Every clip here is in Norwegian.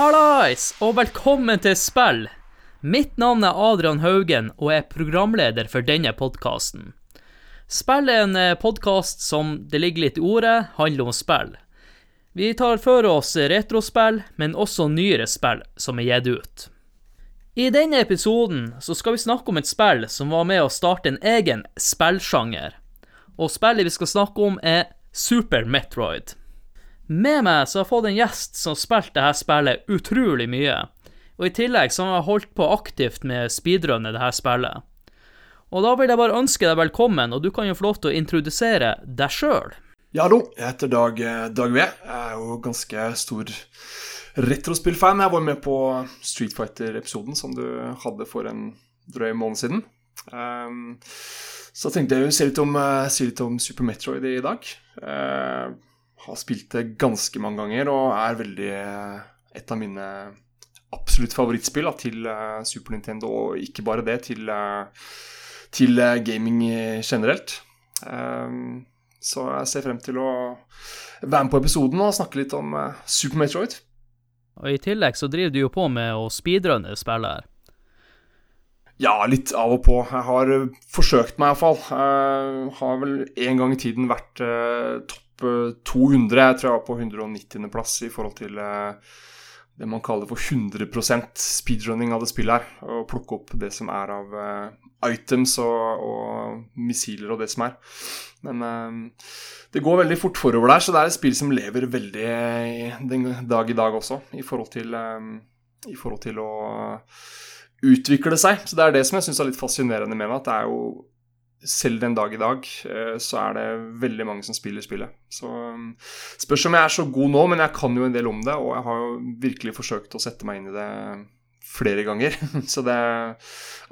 Hallais, og velkommen til spill. Mitt navn er Adrian Haugen, og jeg er programleder for denne podkasten. Spill er en podkast som, det ligger litt i ordet, handler om spill. Vi tar for oss retrospill, men også nyere spill som er gitt ut. I denne episoden så skal vi snakke om et spill som var med å starte en egen spillsjanger. Og spillet vi skal snakke om, er Super Metroid. Med meg så har jeg fått en gjest som har spilt dette spillet utrolig mye, og i tillegg så har jeg holdt på aktivt med speedrunne dette spillet. Og da vil jeg bare ønske deg velkommen, og du kan jo få lov til å introdusere deg sjøl. Ja, hallo. Jeg heter Dag, Dag V. Jeg er jo ganske stor retrospillfan. Jeg var med på Street Fighter-episoden som du hadde for en drøy måned siden. Um, så tenkte jeg å si litt om, si litt om Super Metroid i dag. Uh, har spilt det ganske mange ganger og er veldig et av mine absolutt favorittspill da, til uh, Super Nintendo, og ikke bare det, til, uh, til uh, gaming generelt. Um, så jeg ser frem til å være med på episoden og snakke litt om Super Metroid. Og I tillegg så driver du jo på med å speedrunne spillet her. Ja, litt av og på. Jeg har forsøkt meg iallfall. Har vel en gang i tiden vært topp 200. Jeg tror jeg var på 190.-plass i forhold til eh, det man kaller for 100% speedrunning av det spillet her. Og plukke opp det som er av uh, items og, og, missiler og det som er. Men uh, det går veldig fort forover der, så det er et spill som lever veldig den dag i dag også, i forhold til, um, i forhold til å utvikle seg. Så det er det som jeg syns er litt fascinerende med meg, at det er jo selv den dag i dag eh, så er det veldig mange som spiller spillet. Så um, Spørs om jeg er så god nå, men jeg kan jo en del om det. Og jeg har jo virkelig forsøkt å sette meg inn i det flere ganger. Så det er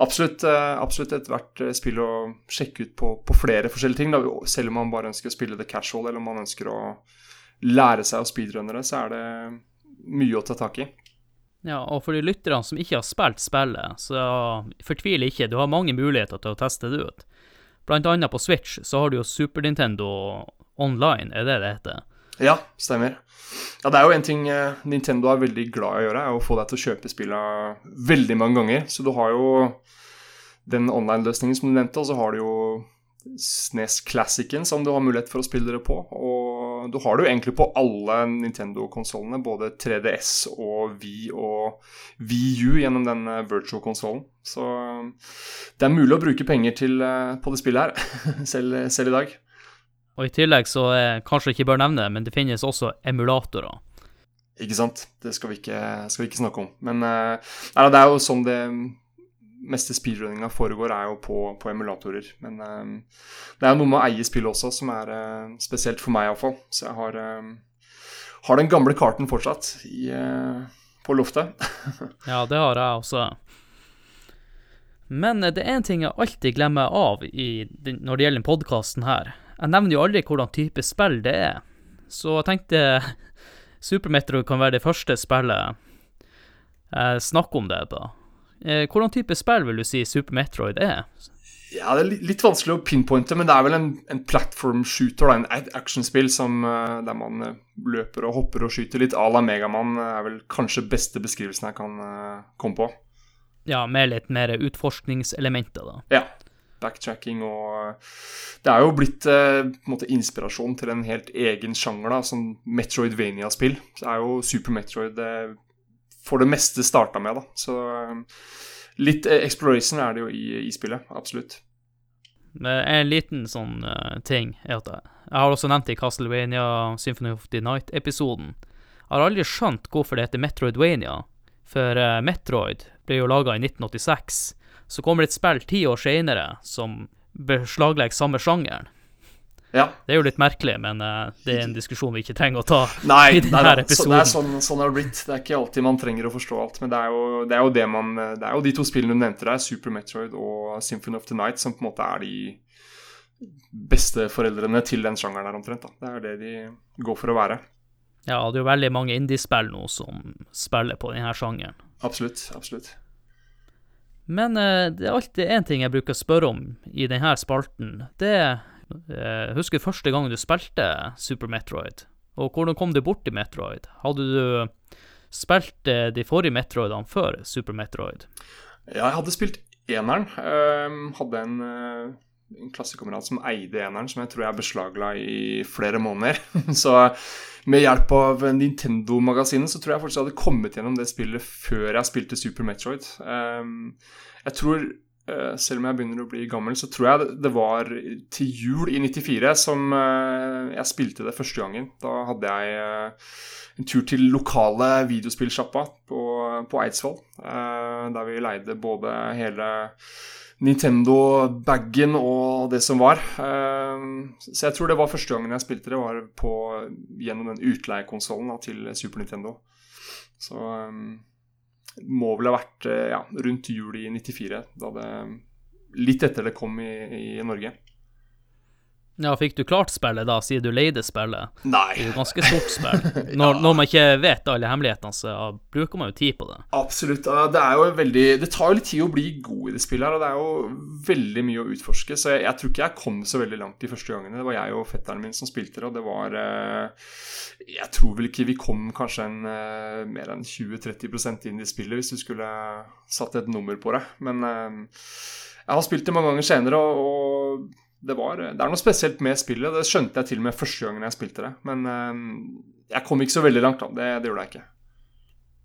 absolutt, eh, absolutt et verdt eh, spill å sjekke ut på, på flere forskjellige ting. Selv om man bare ønsker å spille det casual, eller om man ønsker å lære seg å speedrunne det, så er det mye å ta tak i. Ja, og for de lytterne som ikke har spilt spillet, så fortvil ikke, du har mange muligheter til å teste det ut. Blant annet på Switch så har du jo Super Nintendo Online, er det det heter? Ja, stemmer. Ja, det er jo en ting eh, Nintendo er veldig glad i å gjøre, er å få deg til å kjøpe spillene veldig mange ganger. Så du har jo den online-løsningen som du nevnte, og så har du jo SNES Classicen som du har mulighet for å spille dere på. Og du har det jo egentlig på alle Nintendo-konsollene, både 3DS og Wii og VU gjennom den eh, virtual-konsollen. Så det er mulig å bruke penger til, eh, på det spillet her, selv, selv, i dag. Og i tillegg så er, kanskje ikke bør nevne det, men det finnes også emulatorer. Ikke sant. Det skal vi ikke, skal vi ikke snakke om. Men uh, det er jo sånn det meste speedrunninga foregår, er jo på, på emulatorer. Men um, det er noe med å eie spillet også som er uh, spesielt for meg, iallfall. Så jeg har, um, har, den gamle karten fortsatt i, uh, på loftet. ja, det har jeg også. Men det er en ting jeg alltid glemmer av i, når det gjelder podkasten her. Jeg nevner jo aldri hvordan type spill det er. Så jeg tenkte Super Metro kan være det første spillet jeg snakker om det da. Eh, hvordan type spill vil du si Super Metroid er? Ja, Det er litt vanskelig å pinpointe, men det er vel en, en platform shooter, da, en actionspill som, uh, der man uh, løper og hopper og skyter litt à la Megaman, er vel kanskje beste beskrivelsen jeg kan komme på. Ja, med litt mer utforskningselementer, da. Ja. Backtracking og Det er jo blitt måte inspirasjon til en helt egen sjanger, da, som Metroidvania-spill. Det er jo Super Metroid for det meste starta med. da. Så um, litt eh, exploration er det jo i, i spillet, absolutt. En liten sånn uh, ting er at jeg, har også nevnt i Castlevania Symphony of the Night-episoden. Jeg har aldri skjønt hvorfor det heter Metroidvania, for uh, Metroid ble jo laga i 1986. Så kommer det et spill ti år seinere som beslaglegger samme sjangeren. Ja. Det er jo litt merkelig, men uh, det er en diskusjon vi ikke trenger å ta nei, i denne nei, episoden. Så, det er sånn, sånn er det blitt. Det er ikke alltid man trenger å forstå alt. Men det er, jo, det er jo, det man Det er jo de to spillene du nevnte der, Super Metroid og Symphony of the Night, som på en måte er de besteforeldrene til den sjangeren her, omtrent. da. Det er det de går for å være. Ja, det er jo veldig mange indiespill nå som spiller på denne sjangeren. Absolutt. Absolutt. Men uh, det er alltid én ting jeg bruker å spørre om i denne spalten. Det er eh, Husker første gang du spilte Super Metroid? Og hvordan kom du bort til Metroid? Hadde du spilt eh, de forrige Metroidene før Super Metroid? Ja, jeg hadde spilt eneren. Eh, hadde en, eh, en klassekamerat som eide eneren, som jeg tror jeg beslagla i flere måneder. Så med hjelp av Nintendo-magasinet så tror jeg faktisk jeg hadde kommet gjennom det spillet før jeg spilte Super Metroid. Eh, jeg tror selv om jeg begynner å bli gammel, så tror jeg det var til jul i 94 som eh, jeg spilte det første gangen. Da hadde jeg eh, en tur til lokale videospillsjappa på, på Eidsvoll. Der vi leide både hele Nintendo-bagen og det som var. Så jeg tror det var første gangen jeg spilte det, var på, gjennom den utleiekonsollen til Super Nintendo. Så må vel ha vært ja, rundt jul i 94, da det litt etter det kom i, i Norge. Ja, Fikk du klart spillet da, siden du leide spillet? Nei. Det er jo ganske stort spill. Når, ja. når, man ikke vet alle hemmelighetene, så bruker man jo tid på det. Absolutt. Det er jo veldig Det tar jo litt tid å bli god i det spillet her, og det er jo veldig mye å utforske. Så jeg, jeg tror ikke jeg kom så veldig langt de første gangene. Det var jeg og fetteren min som spilte det, og det var eh, Jeg tror vel ikke vi kom kanskje en, eh, mer enn 20-30% inn i spillet hvis du skulle satt et nummer på det. Men eh, jeg har spilt det mange ganger senere, og, og det, var, det, er noe spesielt med spillet. Det skjønte jeg til og med første gangen jeg spilte det. Men uh, jeg kom ikke så veldig langt, da. Det, det gjorde jeg ikke.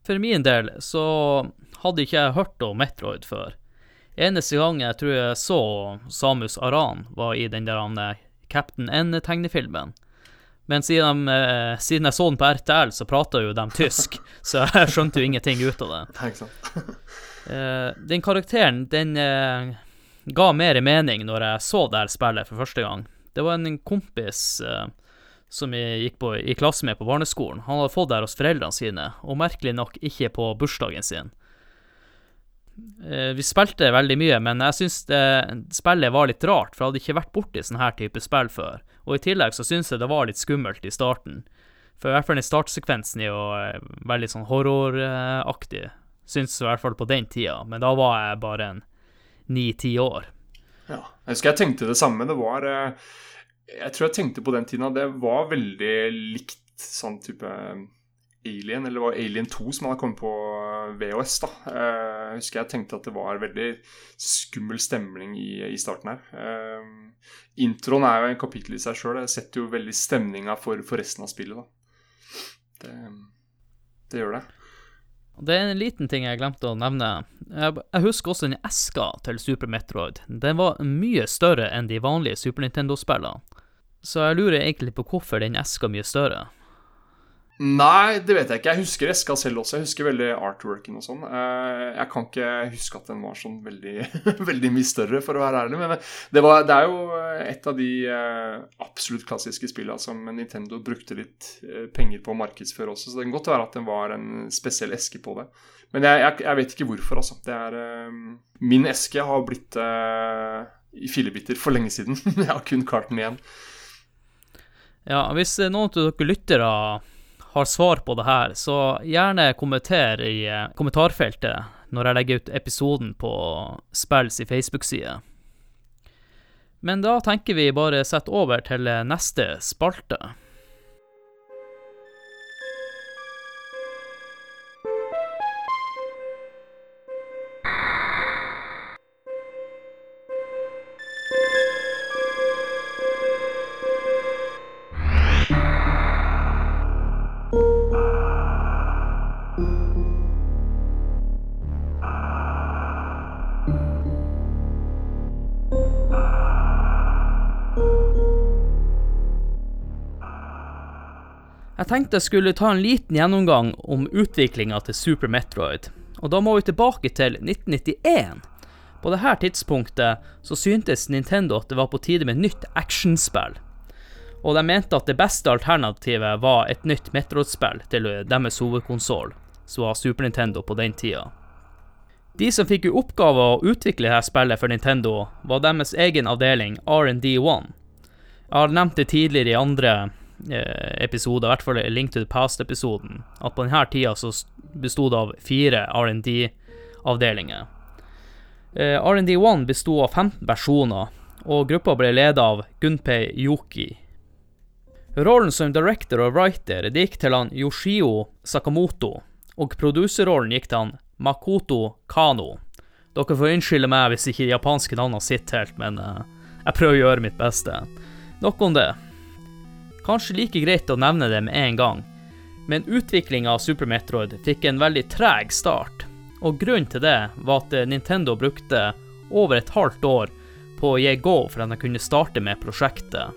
For min del så hadde ikke jeg hørt om Metroid før. Eneste gang jeg tror jeg så Samus Aran, var i den der uh, Captain N-tegnefilmen. Men siden, uh, siden, jeg så den på RTL, så prata jo de tysk, så jeg skjønte jo ingenting ut av det. den karakteren, den ga mer mening når jeg så det her spillet for første gang. Det var en kompis eh, som jeg gikk på, i klasse med på barneskolen. Han hadde fått det her hos foreldrene sine, og merkelig nok ikke på bursdagen sin. Eh, vi spilte veldig mye, men jeg syns spillet var litt rart, for jeg hadde ikke vært borti sånn her type spill før. Og i tillegg så syns jeg det var litt skummelt i starten. For i hvert fall den startsekvensen er jo uh, veldig sånn horroraktig. Syns i hvert fall på den tida, men da var jeg bare en ni-ti år. Ja. Jeg husker jeg tenkte det samme. Det var eh, Jeg tror jeg tenkte på den tiden at det var veldig likt sånn type eh, Alien, eller det var Alien 2 som hadde kommet på eh, VHS. da. Jeg husker jeg tenkte at det var veldig skummel stemning i, i starten her. introen er jo en kapittel i seg sjøl. Det setter jo veldig stemninga for, for, resten av spillet. da. Det, det gjør det. Det er en liten ting jeg glemte å nevne. Jeg husker også den eska til Super Metroid. Den var mye større enn de vanlige Super Nintendo-spillene. Så jeg lurer egentlig på hvorfor den eska mye større. Nei, det vet jeg ikke. Jeg husker eska selv også. Jeg husker veldig artworken og sånn. Eh, jeg kan ikke huske at den var sånn veldig, veldig mye større, for å være ærlig. Men det, var, det er jo et av de eh, absolutt klassiske spillene som Nintendo brukte litt eh, penger på å markedsføre også, så det kan godt være at den var en spesiell eske på det. Men jeg, jeg, jeg vet ikke hvorfor, altså. Det er Min eske har blitt i fillebiter for lenge siden. jeg har kun karten igjen. Ja, hvis noen av dere lyttere har svar på det her, så gjerne kommenter i eh, kommentarfeltet når jeg legger ut episoden på Spells i Facebook-side. Men da tenker vi bare sette over til neste spalte. Jeg tenkte jeg skulle ta en liten gjennomgang om utviklinga til Super Metroid, og da må vi tilbake til 1991. På dette tidspunktet så syntes Nintendo at det var på tide med nytt actionspill, og de mente at det beste alternativet var et nytt Metroid-spill til deres hovedkonsoll, som var Super Nintendo på den tida. De som fikk i oppgave å utvikle dette spillet for Nintendo, var deres egen avdeling R&D1. Jeg har nevnt det tidligere i andre episoder, i hvert fall Link to the Past-episoden, at på denne tida så bestod det av fire R&D-avdelinger. Eh, R&D1 bestod av 15 personer, og gruppa ble ledet av Gunpei Yuki. Rollen som director og writer det gikk til han Yoshio Sakamoto, og produserrollen gikk til han Makoto Kano. Dere får unnskylde meg hvis ikke de japanske navnene sitter helt, men uh, jeg prøver å gjøre mitt beste. Nok om det. Kanskje like greit å nevne det med en gang, men utviklinga av Super Metroid fikk en veldig treg start, og grunnen til det var at Nintendo brukte over et halvt år på å gi go for at de kunne starte med prosjektet.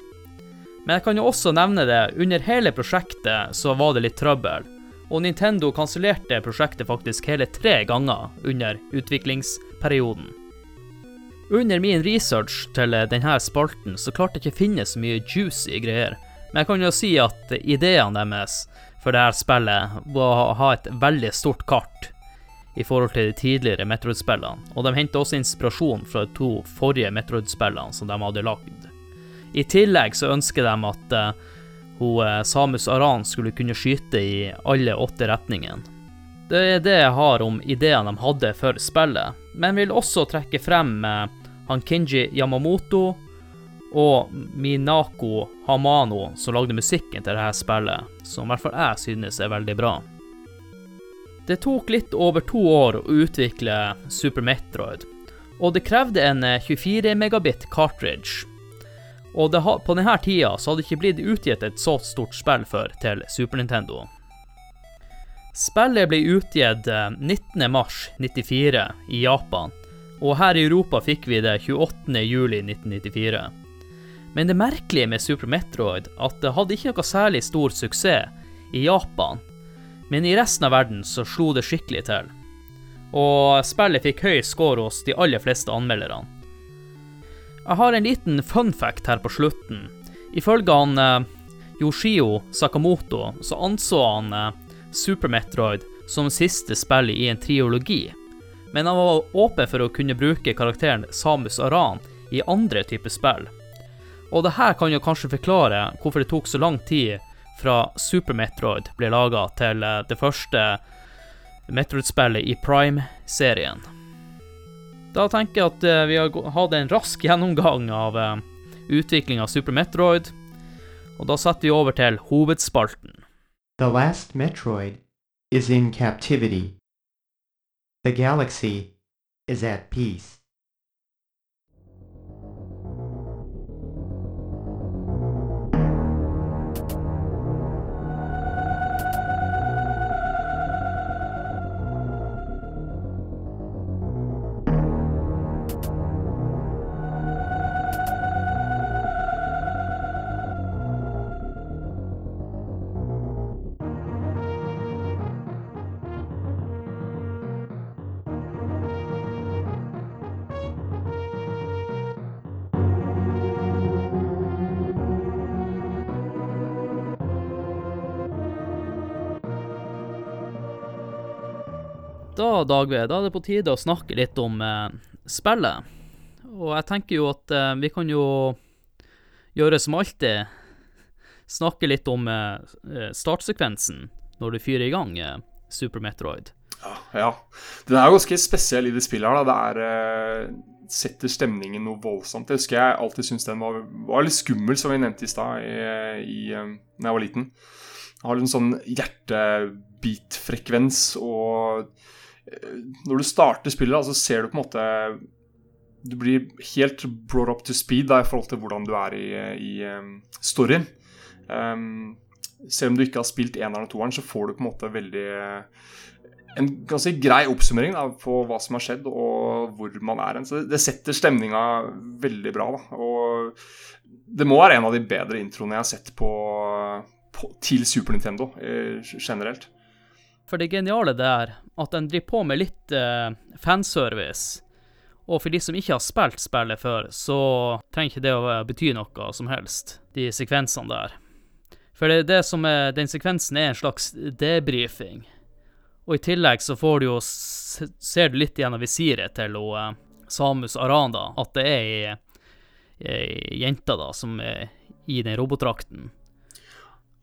Men jeg kan jo også nevne det, under hele prosjektet så var det litt trøbbel. Og Nintendo kansellerte prosjektet faktisk hele tre ganger under utviklingsperioden. Under min research til denne spalten så klarte jeg ikke å finne så mye juicy greier, men jeg kan jo si at ideene deres for dette spillet var å ha et veldig stort kart i forhold til de tidligere Metroid-spillene, og de hentet også inspirasjon fra de to forrige Metroid-spillene som de hadde lagd. I tillegg så ønsker de at uh, hun, uh, Samus Aran skulle kunne skyte i alle åtte retningene. Det er det jeg har om ideene de hadde for spillet, men vil også trekke frem uh, han Kinji Yamamoto og Minako Hamano, som lagde musikken til dette spillet, som i hvert fall jeg synes er veldig bra. Det tok litt over to år å utvikle Super Metroid, og det krevde en 24 megabit cartridge og ha, på denne tida så hadde det ikke blitt utgitt et så stort spill før til Super Nintendo. Spillet ble utgitt 19.3.94 eh, i Japan, og her i Europa fikk vi det 28.07.1994. Men det merkelige med Super Metroid at det hadde ikke noe særlig stor suksess i Japan, men i resten av verden så slo det skikkelig til. Og spillet fikk høy score hos de aller fleste anmelderne. Jeg har en liten fun fact her på slutten. Ifølge han eh, Yoshio Sakamoto så anså han eh, Super Metroid som siste spill i en triologi, men han var åpen for å kunne bruke karakteren Samus Aran i andre typer spill. Og det her kan jo kanskje forklare hvorfor det tok så lang tid fra Super Metroid ble laga til eh, det første Metroid-spillet i Prime-serien. Da tenker jeg at uh, vi har hatt en rask gjennomgang av uh, utvikling av Super Metroid, og da setter vi over til hovedspalten. The last Metroid is in captivity. The galaxy is at peace. Da, Dagve, da er det på tide å snakke litt om eh, spillet. Og jeg tenker jo at eh, vi kan jo gjøre som alltid, snakke litt om eh, eh startsekvensen når du fyrer i gang eh, Super Metroid. Ja, ja. Den er ganske spesiell i det spillet her. Da. Det er eh, setter stemningen noe voldsomt. Jeg husker jeg alltid syntes den var, var, litt skummel, som vi nevnte i stad, da jeg var liten. Jeg har en sånn hjertebitfrekvens og når du starter spillet, så ser du på en måte Du blir helt brought up to speed da, i forhold til hvordan du er i, i um, storyen. Um, selv om du ikke har spilt eneren og toeren, så får du på en måte veldig en ganske grei oppsummering da, på hva som har skjedd, og hvor man er hen. Så det setter stemninga veldig bra. Da. Og det må være en av de bedre introene jeg har sett på, på til Super Nintendo eh, generelt. For det geniale det er at den driver på med litt uh, fanservice. Og for de som ikke har spilt spillet før, så trenger ikke det å bety noe som helst, de sekvensene der. For det, det som er, den sekvensen er en slags debrifing. Og i tillegg så får du jo Ser du litt gjennom visiret til hun, eh, Samus Aran, da, at det er ei, ei jente da, som er i den robotdrakten.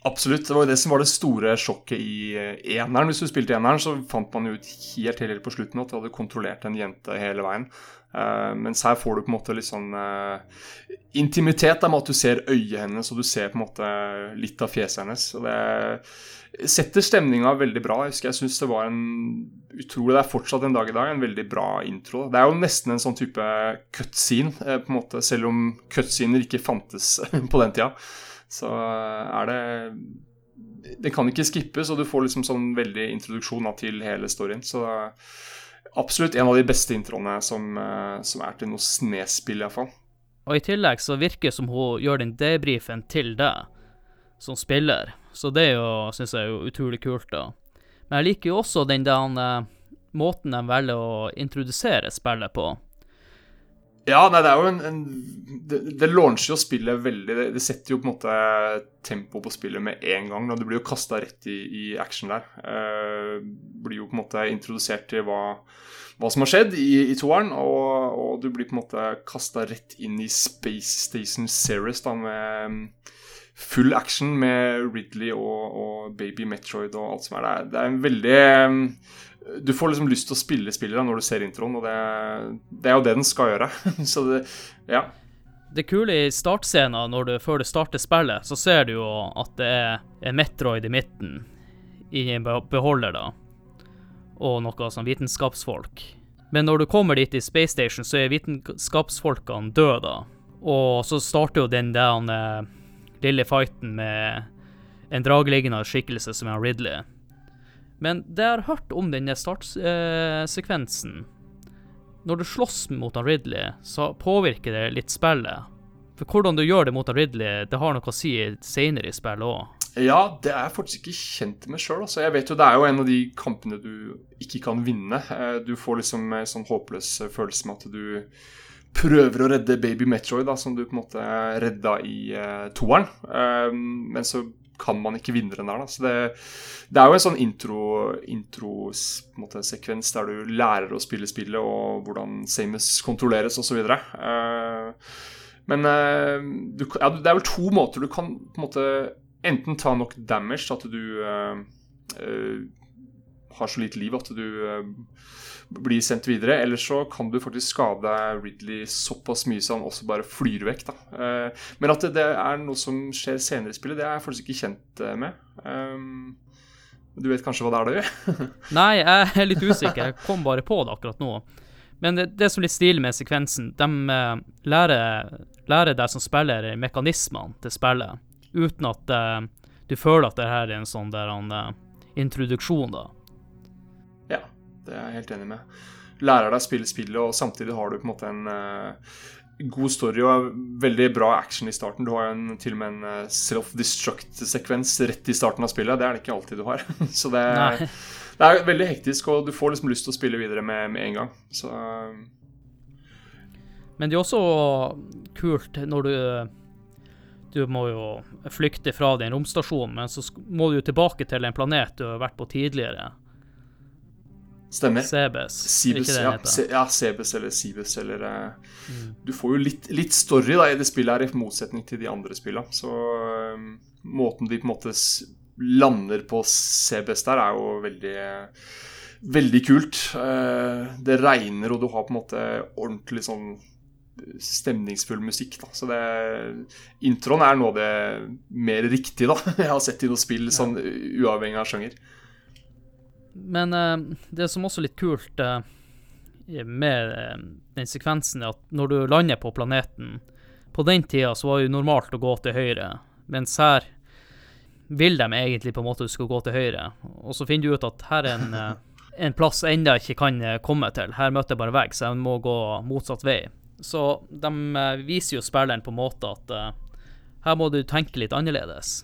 Absolutt. Det var jo det som var det store sjokket i eh, eneren. Hvis du spilte eneren, så fant man jo ut helt, helt på slutten at du hadde kontrollert en jente hele veien. Uh, mens her får du på en måte litt sånn uh, intimitet da, med at du ser øyet hennes, og du ser på en måte litt av fjeset hennes. Og det setter stemninga veldig bra. Jeg husker jeg syns det var en utrolig Det er fortsatt en dag i dag en veldig bra intro. Det er jo nesten en sånn type cutscene, på en måte, selv om cutscener ikke fantes på den tida så er det Det kan ikke skippes, og du får liksom sånn veldig introduksjon til hele storyen. Så absolutt en av de beste introene som, eh, som er til noe snespill, iallfall. Og i tillegg så virker det som hun gjør den debrifen til deg som spiller, så det er jo, syns jeg er jo utrolig kult, da. Men jeg liker jo også den der uh, måten de velger å introdusere spillet på. Ja, nei, det er jo en, en det, det, launcher jo spillet veldig det, det, setter jo på en måte tempo på spillet med en gang. Og du blir jo kasta rett i, i, action der. Uh, blir jo på en måte introdusert til hva, hva som har skjedd i, i toeren. Og, og, du blir på en måte kasta rett inn i Space Station Series da med full action med Ridley og, og Baby Metroid og alt som er der. Det er en veldig du får liksom lyst til å spille spillere når du ser introen, og det, det er jo det den skal gjøre. så det, ja. Det kule i startscenen, du, før du starter spillet, så ser du jo at det er en Metroid i midten, i en beholder, da, og noe sånn vitenskapsfolk. Men når du kommer dit i Space Station, så er vitenskapsfolkene døde, da. Og så starter jo den der uh, lille fighten med en drageliggende skikkelse som er Ridley. Men det jeg har hørt om denne startsekvensen Når du slåss mot han Ridley, så påvirker det litt spillet. For hvordan du gjør det mot han Ridley, det har noe å si senere i spillet òg. Ja, det er jeg faktisk ikke kjent med sjøl. Altså. Jeg vet jo det er jo en av de kampene du ikke kan vinne. Eh, du får liksom en sånn håpløs følelse med at du prøver å redde Baby Metroid, da, som du på en måte redda i uh, toeren. Uh, men så kan man ikke vinne den der. Da. Så det, det, er jo en sånn intro-sekvens intro, der du lærer å spille spillet, og hvordan Samus kontrolleres osv. Uh, eh, men uh, du, ja, det er vel to måter du kan på en måte enten ta nok damage at du uh, har så lite liv at du blir sendt videre. Eller så kan du faktisk skade Ridley såpass mye så han også bare flyr vekk. Da. Eh, men at det, er noe som skjer senere i spillet, det er jeg faktisk ikke kjent eh, med. Eh, du vet kanskje hva det er du? Nei, jeg er litt usikker. Jeg kom bare på det akkurat nå. Men det, det som er litt stilig med sekvensen, de lærer, lærer deg som spiller mekanismene til spillet, uten at du føler at det her er en sånn der, uh, introduksjon, da. Det er jeg helt enig med. Lærer deg å spille spillet, og samtidig har du på en måte en uh, god story og veldig bra action i starten. Du har en, til og med en uh, self-destruct-sekvens rett i starten av spillet. Det er det ikke alltid du har. Så det, det, er veldig hektisk, og du får liksom lyst til å spille videre med, med en gang. Så uh, Men det er også kult når du du må jo flykte fra den romstasjonen, men så må du jo tilbake til en planet du har vært på tidligere. Stemmer. ikke det ja, heter. ja, CBS eller Cibus eller uh, mm. Du får jo litt, litt, story da, i det spillet her, i motsetning til de andre spillene. Så uh, måten de på en måte lander på CBS der, er jo veldig Veldig kult. Uh, det regner, og du har på en måte ordentlig sånn stemningsfull musikk. Da. Så det, introen er noe av det mer riktige da. jeg har sett i noe spill, sånn uavhengig av sjanger. Men uh, det som også er litt kult uh, med uh, den sekvensen, er at når du lander på planeten På den tida så var det jo normalt å gå til høyre, mens her vil de egentlig på en måte du skal gå til høyre. Og så finner du ut at her er en, en plass jeg ennå ikke kan komme til. Her møter jeg bare vegg, så jeg må gå motsatt vei. Så de viser jo spilleren på en måte at her må du tenke litt annerledes.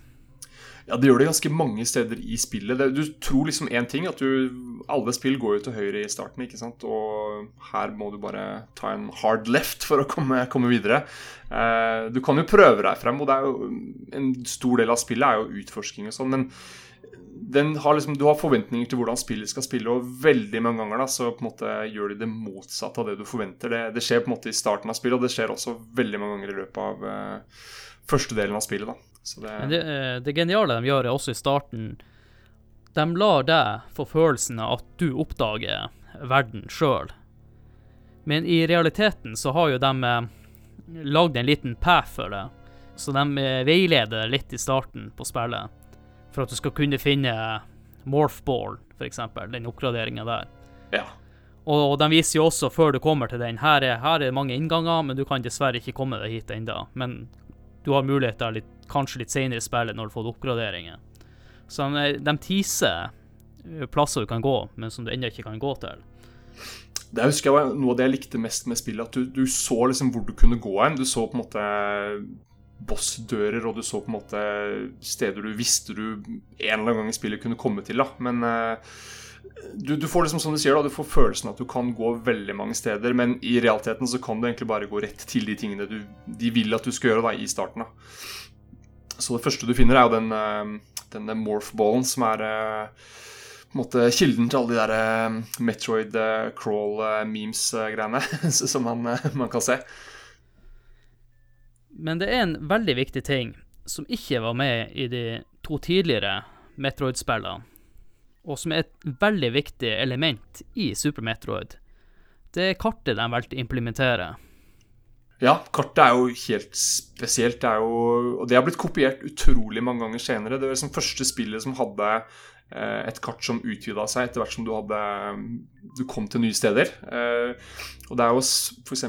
Ja, det gjør det ganske mange steder i spillet. Du tror liksom én ting, at du Alle spill går jo til høyre i starten, ikke sant. Og her må du bare ta en hard left for å komme, komme videre. Eh, du kan jo prøve deg frem, og det er jo en stor del av spillet er jo utforsking og sånn, men har liksom, Du har forventninger til hvordan spillet skal spille, og veldig mange ganger da, så på en måte gjør de det motsatte av det du forventer. Det, det skjer på en måte i starten av spillet, og det skjer også veldig mange ganger i løpet av uh, første delen av spillet. da. Det, det, eh, det, geniale de gjør, er også i starten De lar deg få følelsen av at du oppdager verden sjøl. Men i realiteten så har jo de eh, lagd en liten path for det, så de eh, veileder litt i starten på spillet for at du skal kunne finne Morphball, f.eks., den oppgraderinga der. Ja. Og, de viser jo også, før du kommer til den, her er, her er mange innganger, men du kan dessverre ikke komme deg hit ennå. Men du har mulighet der litt, kanskje litt senere i spillet når du får oppgraderinger. Så de, de teaser eh, plasser du kan gå, men som du ennå ikke kan gå til. Det husker jeg var noe av det jeg likte mest med spillet. At du, du så liksom hvor du kunne gå hen. Du så på en måte bossdører, og du så på en måte steder du visste du en eller annen gang i spillet kunne komme til. da, Men uh, du, du, får liksom som du sier da, du får følelsen at du kan gå veldig mange steder, men i realiteten så kan du egentlig bare gå rett til de tingene du, de vil at du skal gjøre da, i starten. da. Så det første du finner, er jo den, uh, morph-ballen som er uh, på en måte kilden til alle de der Metroid crawl-memes-greiene som man, man kan se. Men det er en veldig viktig ting som ikke var med i de to tidligere Metroid-spillene, og som er et veldig viktig element i Super Metroid. Det er kartet de valgte å implementere. Ja, kartet er jo helt spesielt. Det jo, og det har blitt kopiert utrolig mange ganger senere. Det var liksom første spillet som hadde eh, et kart som utvida seg etter hvert som du, hadde, du kom til nye steder. Eh, og det er jo f.eks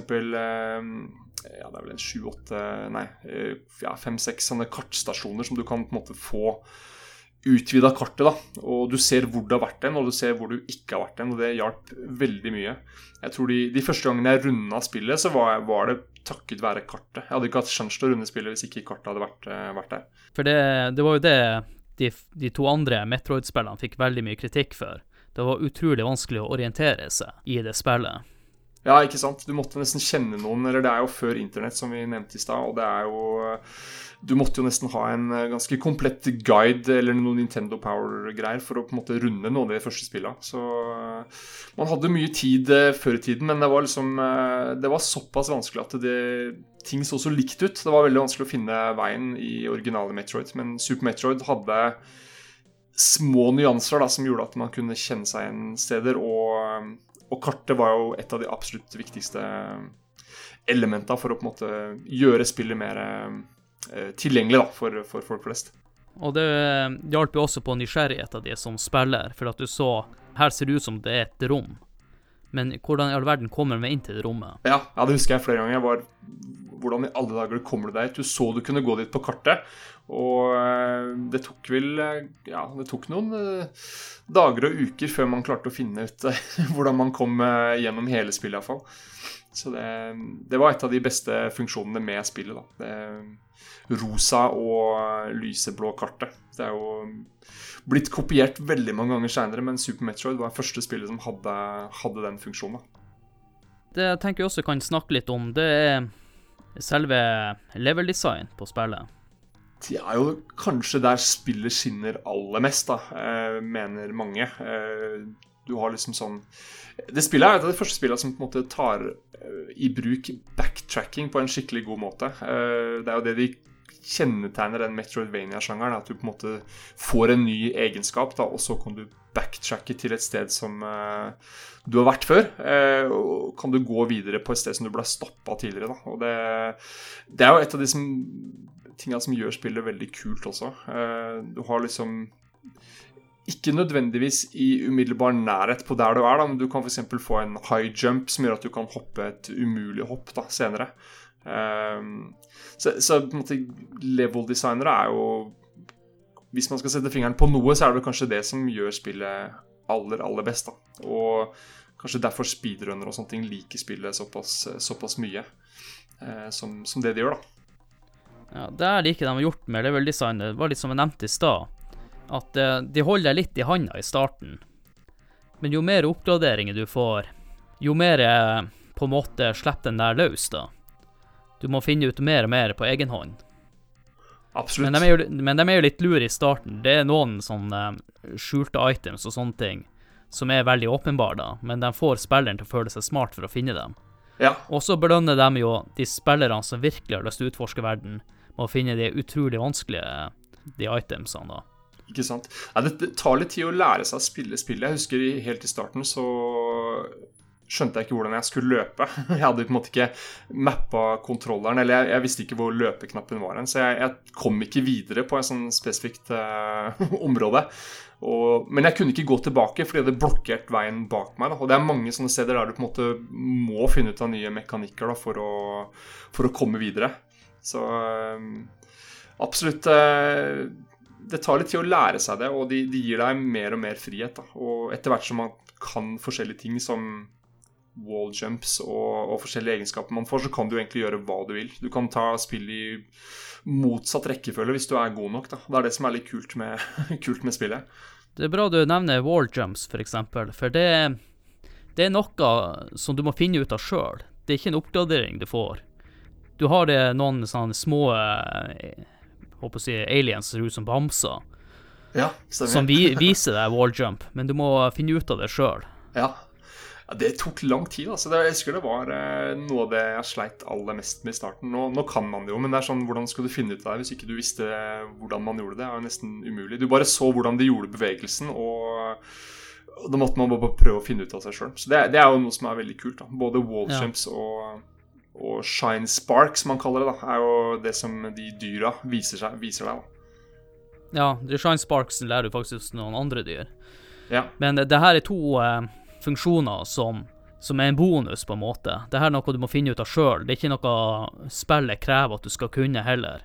ja, det er vel en sju-åtte Nei, eh, ja, fem-seks sånne kartstasjoner som du kan på en måte få utvida kartet. da, og Du ser hvor du har vært den, og du ser hvor du ikke har vært den, og Det hjalp veldig mye. Jeg tror De, de første gangene jeg runda spillet, så var, var, det takket være kartet. Jeg hadde ikke hatt sjanse til å runde spillet hvis ikke kartet hadde vært, eh, vært der. For det, det, var jo det de, de to andre Metroid-spillene fikk veldig mye kritikk for. Det var utrolig vanskelig å orientere seg i det spillet. Ja, ikke sant. Du måtte nesten kjenne noen. Eller det er jo før internett, som vi nevnte i stad. Og det er jo Du måtte jo nesten ha en eh, ganske komplett guide eller noen Nintendo Power-greier for å på en måte runde noen av de første spillene. Så eh, man hadde mye tid eh, før i tiden, men det var liksom Det var såpass vanskelig at det, ting så så likt ut. Det var veldig vanskelig å finne veien i originale Metroid, men Super Metroid hadde små nyanser da, som gjorde at man kunne kjenne seg igjen steder. og og kartet var jo et av de absolutt viktigste elementene for å på en måte gjøre spillet mer tilgjengelig da, for, for, folk flest. Og det hjalp jo også på nysgjerrigheten din som spiller, for at du så Her ser det ut som det er et rom. Men hvordan i all verden kommer vi inn til det rommet? Ja, ja, det husker jeg flere ganger. Jeg var Hvordan i alle dager kommer du deg? Du så du kunne gå dit på kartet, og eh, det tok vel eh, Ja, det tok noen eh, dager og uker før man klarte å finne ut hvordan man kom gjennom hele spillet, iallfall. Så det, det, var et av de beste funksjonene med spillet. da. Det rosa og lyseblå kartet. Det er jo blitt kopiert veldig mange ganger seinere, men Super Metroid var det første spillet som hadde, hadde den funksjonen. Det jeg tenker jeg også kan snakke litt om, det er selve level design på spillet. Det er jo kanskje der spillet skinner aller mest, da, eh, mener mange. Eh, du har liksom sånn Det spillet er et av de første spillene som på en måte tar eh, i bruk backtracking på en skikkelig god måte. Det er jo det de kjennetegner den Metroidvania-sjangeren. At du på en måte får en ny egenskap, da, og så kan du backtracke til et sted som uh, du har vært før. Og kan du gå videre på et sted som du ble stoppa tidligere. Da. Og det, det, er jo et av de som, tingene som gjør spillet veldig kult også. Du har liksom ikke nødvendigvis i umiddelbar nærhet på der du er, da, men du kan f.eks. få en high jump som gjør at du kan hoppe et umulig hopp da, senere. Um, så, så, på en måte level-designere er jo Hvis man skal sette fingeren på noe, så er det kanskje det som gjør spillet aller, aller best. Da. Og kanskje derfor speedrunner og sånne ting liker spillet såpass, såpass mye uh, som, som, det de gjør, da. Ja, Det er like de har gjort med level-design. Det var litt som jeg nevnte i stad. At eh, de holder deg litt i handa i starten. Men jo mer oppgraderinger du får, jo mer eh, på en måte slipper den der løs, da. Du må finne ut mer og mer på egen hånd. Absolutt. Men de, jo, men de er jo litt lure i starten. Det er noen sånne eh, skjulte items og sånne ting som er veldig åpenbare, da, men de får spilleren til å føle seg smart for å finne dem. Ja, Og så belønner de jo de spillerne som virkelig har lyst til å utforske verden, med å finne de utrolig vanskelige de itemsene, da. Ikke sant. Nei, det, tar litt tid å lære seg å spille spillet. Jeg husker helt i starten så skjønte jeg ikke hvordan jeg skulle løpe. Jeg hadde på en måte ikke mappa kontrolleren, eller jeg, jeg visste ikke hvor løpeknappen var så jeg, jeg kom ikke videre på et sånn spesifikt eh, område. Og, men jeg kunne ikke gå tilbake fordi det blokkert veien bak meg. Da. Og det er mange sånne steder der du på en måte må finne ut av nye mekanikker da, for, å, for å komme videre. Så eh, absolutt eh, Det tar litt tid å lære seg det, og de, de gir deg mer og mer frihet. Da. Og etter hvert som man kan forskjellige ting som wall jumps og, og forskjellige egenskaper man får, så kan du egentlig gjøre hva du vil. Du kan ta spill i motsatt rekkefølge hvis du er god nok. Da. Det er det som er litt kult med, kult med spillet. Det er bra du nevner wall jumps, for eksempel, for det, det er noe som du må finne ut av sjøl. Det er ikke en oppgradering du får. Du har det noen sånne små eh, håper å si aliens som ser ut som bamser, Ja, som vi, viser deg walljump, men du må finne ut av det sjøl. Ja. ja, Det tok lang tid. altså. Jeg husker det var eh, noe av det jeg sleit aller mest med i starten. Nå, nå kan man det jo, men det er sånn, hvordan skal du finne ut av det hvis ikke du visste hvordan man gjorde det? Det er jo nesten umulig. Du bare så hvordan de gjorde bevegelsen, og, og da måtte man bare prøve å finne ut av seg sjøl. Så det, det er jo noe som er veldig kult. da. Både walljumps Ja. og, og shine spark, som man kaller det, da, er jo det som de dyra viser, seg, viser deg. da. Ja, de Shine sparksen lærer du faktisk hos noen andre dyr. Ja, Men det, det her er to eh, funksjoner som, som er en bonus, på en måte. Det her er noe du må finne ut av sjøl. Det er ikke noe spillet krever at du skal kunne heller.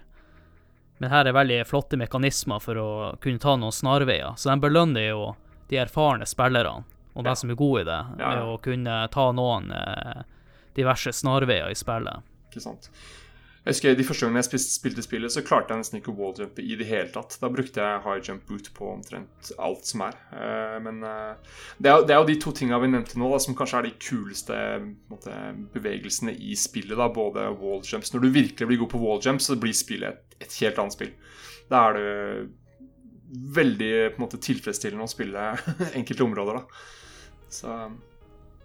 Men her er veldig flotte mekanismer for å kunne ta noen snarveier. Så de belønner jo de erfarne spillerne, og Ja. de som er gode i det, Ja, med ja. å kunne ta noen eh, diverse snarveier i spillet. ikke sant. Jeg husker De første gangene jeg spilte spillet, så klarte jeg nesten ikke å walljumpe i det hele tatt. Da brukte jeg high jump boot på omtrent alt som er. Eh, Men eh, det er, jo- de to tinga vi nevnte nå, da, som kanskje er de kuleste måte, bevegelsene i spillet. da, Både walljumps Når du virkelig blir god på walljumps, så blir spillet et, et helt annet spill. Da er det veldig måte, tilfredsstillende å spille enkelte områder, da. Så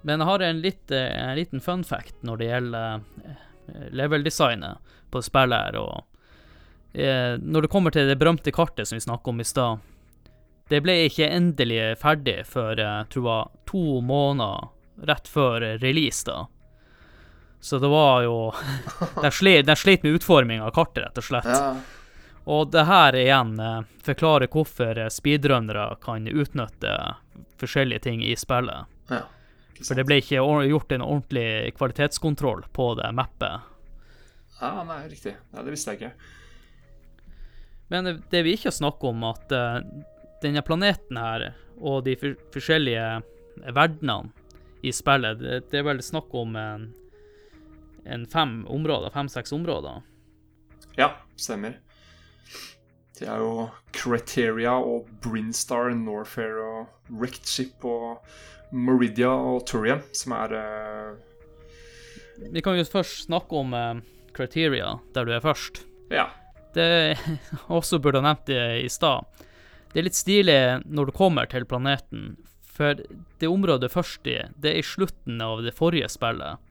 Men jeg har en, litt, eh, en liten fun fact når det gjelder eh, level-designet på spillet her. Og eh, når det kommer til det berømte kartet som vi snakket om i stad, det ble ikke endelig ferdig før jeg tror jeg, to måneder rett før release, da. Så det var jo De slet, slet med utforming av kartet, rett og slett. ja. Og det her igjen forklarer hvorfor speedrunnere kan utnytte forskjellige ting i spillet. ja. For det ble ikke gjort en ordentlig kvalitetskontroll på det mappet. Ja, nei, riktig. Nei, det visste jeg ikke. Men det- vi ikke har snakket om, at eh, denne planeten her, og de for forskjellige verdenene i spillet, det, det er vel snakk om en, en fem områder, fem-seks områder. Ja, stemmer. Det er jo Criteria og Brinstar, Norfair og Wrecked Ship og Meridia og Turian som er eh, Vi kan jo først snakke om eh, Criteria, der du er først. Ja. Det også burde ha nevnt det i stad. Det er litt stilig når du kommer til planeten, for det området først i, det er i slutten av det forrige spillet.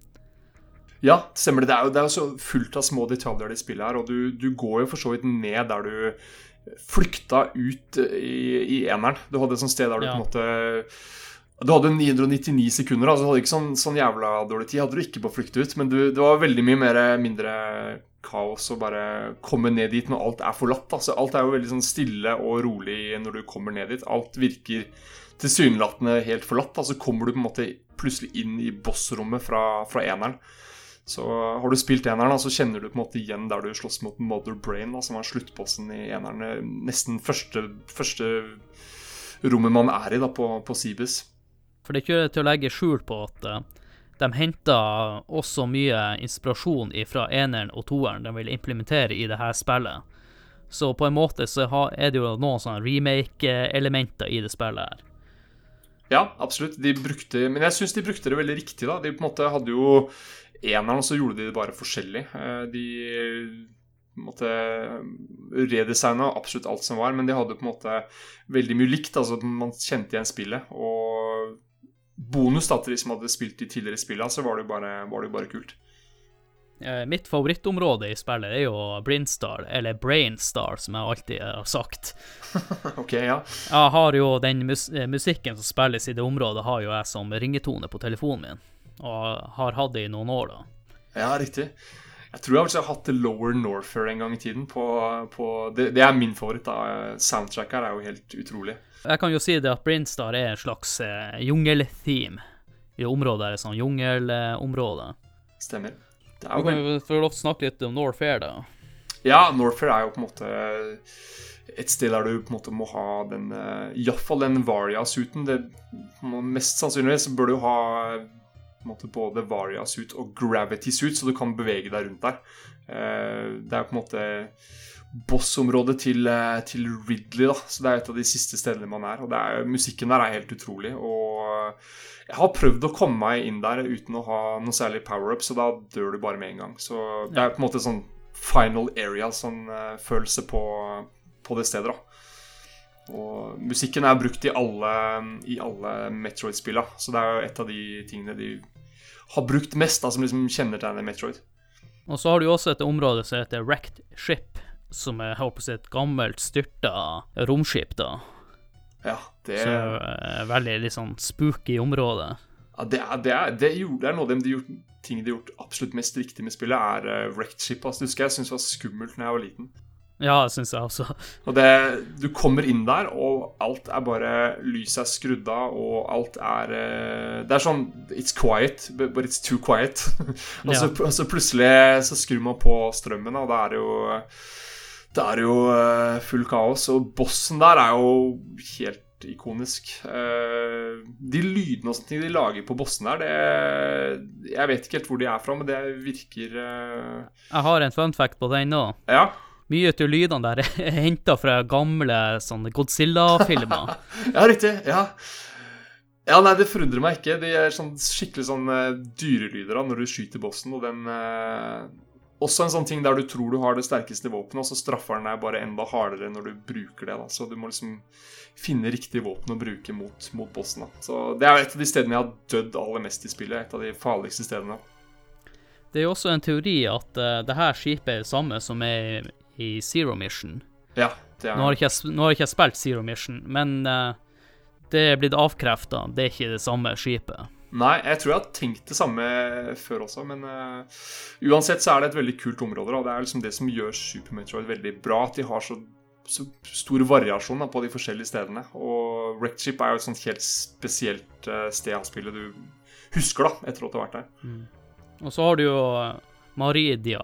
Ja, stemmer det. Det er jo, det er så fullt av små detaljer i spillet her, og du, du går jo for så vidt ned der du flykta ut i, i eneren. Du hadde et sånt sted der du Ja. på en måte Du hadde 999 sekunder, altså du hadde ikke sånn, sånn jævla dårlig tid. Hadde du ikke på å flykte ut, men du, det var veldig mye mer, mindre kaos å bare komme ned dit når alt er forlatt. Altså, alt er jo veldig sånn stille og rolig når du kommer ned dit. Alt virker tilsynelatende helt forlatt. Altså kommer du på en måte plutselig inn i bossrommet fra, fra eneren. Så har du spilt eneren, så kjenner du på en måte igjen der du slåss mot Mother Brain, da, som var sluttbossen i eneren. Nesten første, første rommet man er i da, på, på Cibus. For det er ikke til å legge skjul på at eh, de henta også mye inspirasjon fra eneren og toeren de vil implementere i det her spillet. Så på en måte så er det jo noen sånne remake-elementer i det spillet her. Ja, absolutt. De brukte, men jeg syns de brukte det veldig riktig. da. De på en måte hadde jo eneren, så gjorde de det bare forskjellig. Eh, De måtte redesigna absolutt alt som var, men de hadde på en måte veldig mye likt. altså Man kjente igjen spillet. Og bonus da, til de som hadde spilt de tidligere spillene, så var det jo bare, var det bare kult. Eh, Mitt favorittområde i spillet er jo Brinstar, eller Brainstar, som jeg alltid har sagt. ok, ja. Jeg har jo den mus musikken som spilles i det området, har jo jeg som ringetone på telefonen min, og har hatt det i noen år, da. Ja, riktig. Jeg tror jeg har hatt The Lower Norther en gang i tiden. På, på det, det, er min favoritt. da. Soundtrack her er jo helt utrolig. Jeg kan jo si det at Brinstar er en slags eh, jungeltheme. I området er det sånn jungelområde. Stemmer. Det er jo du kan jo få lov til å snakke litt om Norfair, da. Ja, Norfair er jo på en måte et sted der du på en måte må ha den uh, Iallfall den Varia-suiten. Mest sannsynligvis bør du ha måte både Varia-suit og Gravity-suit, så du kan bevege deg rundt der. Uh, det er på en måte bossområdet til, uh, til, Ridley, da. Så det er et av de siste stedene man er. Og er, musikken der er helt utrolig. Og jeg har prøvd å komme meg inn der uten å ha noe særlig power-up, så da dør du bare med en gang. Så det er på en måte sånn final area, sånn på, på, det stedet, da. Og musikken er brukt i alle, i alle Metroid-spilla, så det er jo et av de tingene de har brukt mest, da, som liksom kjennetegner Metroid. Og så har du jo også et område som heter Wrecked Ship, som er håper jeg, et gammelt styrta romskip, da. Ja, det Så uh, veldig litt sånn spooky område. Ja, det er, det er, det er, det er noe av de gjort, tingene de har gjort absolutt mest riktig med spillet, er uh, wrecked ship. Altså, husker jeg syntes det var skummelt da jeg var liten. Ja, det syns jeg også. Og det, Du kommer inn der, og alt er bare Lyset er skrudd av, og alt er uh, Det er sånn It's quiet, but it's too quiet. og, så, og, så, plutselig så skrur man på strømmen, og da er det jo det er jo fullt full kaos, og bossen der er jo helt ikonisk. De lydene og sånne ting de lager på bossen der, det Jeg vet ikke helt hvor de er fra, men det virker. Jeg har en fun fact på den nå. Ja. Mye av lydene der er henta fra gamle sånne Godzilla-filmer. ja, riktig. Ja. Ja, nei, det forundrer meg ikke. De er sånn, skikkelig sånn dyrelyder da, når du skyter bossen, og den også en sånn ting der du tror du har det sterkeste våpenet, og så straffer den deg bare enda hardere når du bruker det. da. Så du må liksom finne riktig våpen å bruke mot, mot bossen. da. Så Det er et av de stedene jeg har dødd aller mest i spillet. Et av de farligste stedene. Det er jo også en teori at uh, det her skipet er det samme som er i Zero Mission. Ja, det er... Nå har jeg ikke, nå har jeg ikke spilt Zero Mission, men uh, det er blitt avkrefta. Det er ikke det samme skipet. Nei, jeg tror jeg har tenkt det samme før også, men uh, uansett så er det et veldig kult område. Da. det er liksom det som gjør Super Metroid veldig bra, at de har så, så stor variasjon da, på de forskjellige stedene. Og Wrecked Ship er jo et sånt helt spesielt uh, sted av spillet du husker da, etter at du har vært der. Mm. Og så har du jo Maridia,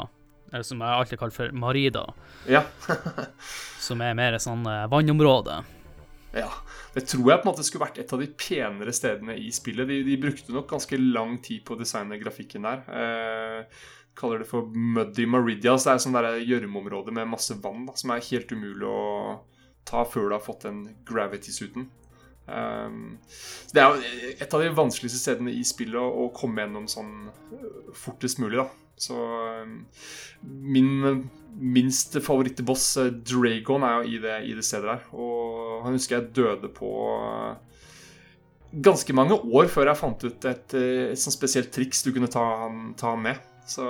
som jeg alltid kaller for Marida. Ja. som er mer sånn uh, vannområde. Ja. Det tror jeg på en måte skulle vært et av de penere stedene i spillet. De, de brukte nok ganske lang tid på å designe grafikken der. Eh, kaller det for Muddy Maridias, Så det er sånn gjørmeområde med masse vann da, som er helt umulig å ta før du har fått den gravity-suiten. Um, det er et av de vanskeligste stedene i spillet å, å komme gjennom sånn uh, fortest mulig. da Så um, min minst favorittboss, eh, Dragon, er jo i det, i det, stedet der. Og han husker jeg døde på eh, ganske mange år før jeg fant ut et, eh, et sånt spesielt triks du kunne ta han, ta han med. Så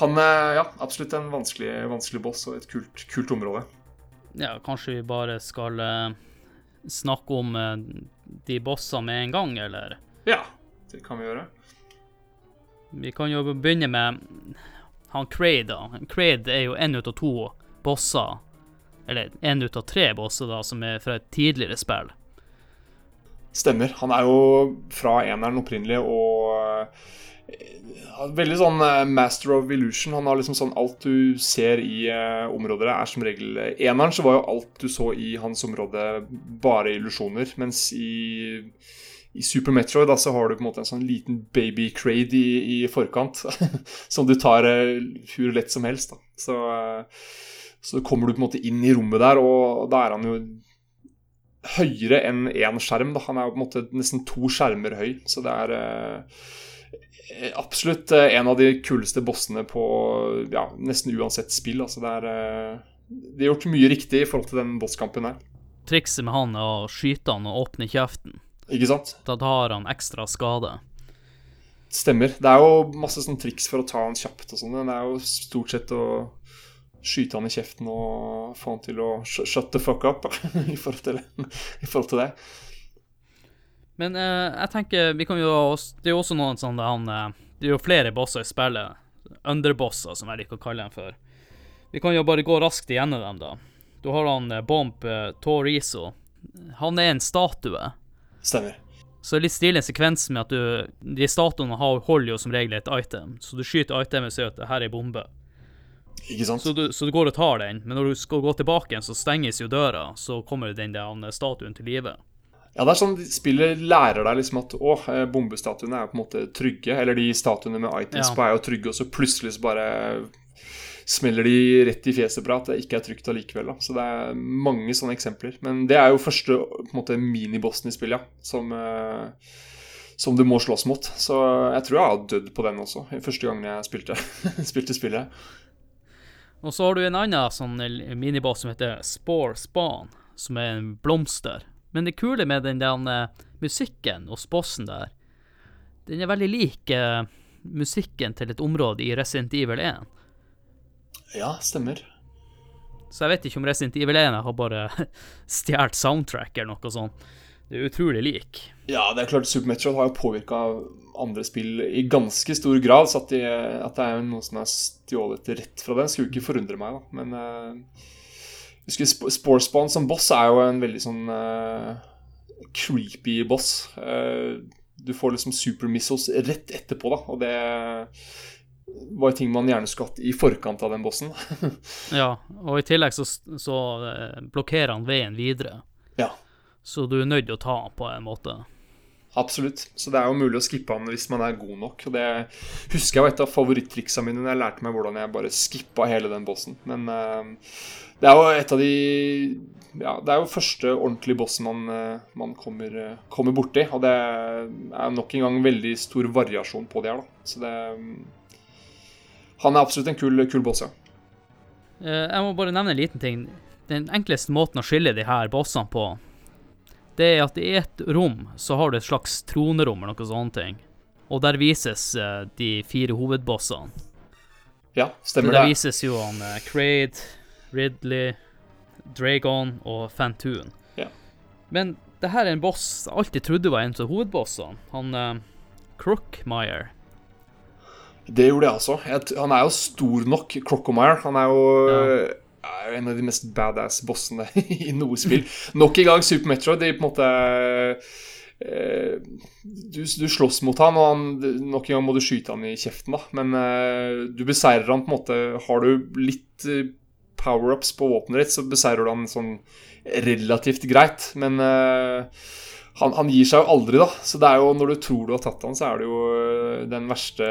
han er ja, absolutt en vanskelig, vanskelig boss og et kult, kult, område. Ja, kanskje vi bare skal snakke om de bossene med en gang, eller? Ja, det kan vi gjøre. Vi kan jo begynne med han Craid, da. Craid er jo en ut av to bosser, eller en ut av tre bosser, da, som er fra et tidligere spill. Stemmer. Han er jo fra eneren opprinnelig og uh, Veldig sånn uh, master of illusion. Han har liksom sånn Alt du ser i uh, området, er som regel Eneren så var jo alt du så i hans område, bare illusjoner. Mens i i Super Metroid da, så har du på en måte en sånn liten baby crade i, i forkant. som du tar uh, hvor lett som helst. Da. Så, uh, så kommer du på en måte inn i rommet der, og da er han jo høyere enn én skjerm. Da. Han er jo på en måte nesten to skjermer høy. Så det er uh, Eh, Absolutt eh, en av de kuleste bossene på ja, nesten uansett spill. Altså det er eh, De har gjort mye riktig i forhold til den bosskampen her. Trikset med han er å skyte han og åpne kjeften. Ikke sant? Da tar han ekstra skade. Stemmer. Det er jo masse sånn triks for å ta han kjapt og sånn. Det er jo stort sett å skyte han i kjeften og få han til å shut the fuck up i forhold til, i forhold til det. Men eh, jeg tenker vi kan jo Det er jo også noen sånne han, eh, Det er jo flere bosser i spillet. Underbosser, som jeg liker å kalle dem for. Vi kan jo bare gå raskt igjennom dem, da. Du har han Bomp Bomb eh, Torizo. Han er en statue. Stemmer. Så litt stilig sekvens med at du De statuene holder jo som regel et item. Så du skyter itemet og sier at det her er bombe. Ikke sant? Så du, så du går og tar den, men når du skal gå tilbake igjen, så stenges jo døra. Så kommer den der statuen til live. Ja, det er sånn spillet lærer deg liksom at å, eh, bombestatuene er på en måte trygge. Eller de statuene med items Ja. på er jo trygge, og så plutselig så bare smeller de rett i fjeset på at det ikke er trygt allikevel. Da. Så det er mange sånne eksempler. Men det er jo første på minibossen i spillet, ja, som, eh, som du må slåss mot. Så jeg tror jeg har dødd på den også, første gangen jeg spilte, spilte spillet. Og så har du en annen sånn miniboss som heter Spore Spawn, som er en blomster. Men det kule med den den eh, musikken hos bossen der, den er veldig lik eh, musikken til et område i Resident Evil 1. Ja, stemmer. Så jeg vet ikke om Resident Evil 1 har bare stjålet soundtrack eller noe sånt. Det er utrolig lik. Ja, det er klart Super Metroid har jo påvirka andre spill i ganske stor grad, så at, de, at det er noe som er stjålet rett fra den, skulle ikke forundre meg, da. Men uh, husker Sp- Sporespawn som boss er jo en veldig sånn uh, creepy boss. Uh, du får liksom super missiles rett etterpå, da, og det var ting man gjerne skulle hatt i forkant av den bossen. Ja, og i tillegg så, så eh, blokkerer han veien videre. ja. Så du er nødt til å ta han på en måte. Absolutt. Så det er jo mulig å skippe han hvis man er god nok. Og det husker jeg var et av favorittriksa mine da jeg lærte meg hvordan jeg bare skippa hele den bossen. Men uh, det er jo et av de Ja, det er jo første ordentlige bossen man, uh, man kommer, uh, kommer borti. Og det er nok en gang veldig stor variasjon på det her, da. Så det Han er absolutt en kul, kul boss, ja. Eh, Jeg må bare nevne en liten ting. Den enkleste måten å skille de her bossene på, det er at i et rom så har du et slags tronerom eller noe ting. Og der vises eh, de fire hovedbossene. Ja, stemmer det. der vises jo han uh, Kraid, Ridley, Dragon og Fantoon. Ja. Men det her er en boss jeg alltid trodde var en av hovedbossene. Han uh, Crookmire. Det gjorde jeg også. Jeg, han er jo stor nok, Crocomire. Han er jo Ja. er jo en av de mest badass bossene i noe spill. Nok en gang Super Metroid. De på en måte eh, du, du slåss mot han, og han, nok en gang må du skyte han i kjeften, da. Men eh, du beseirer han på en måte Har du litt eh, power-ups på våpenet ditt, så beseirer du han sånn relativt greit. Men eh, han, han gir seg jo aldri, da. Så det er jo når du tror du har tatt han, så er det jo eh, den verste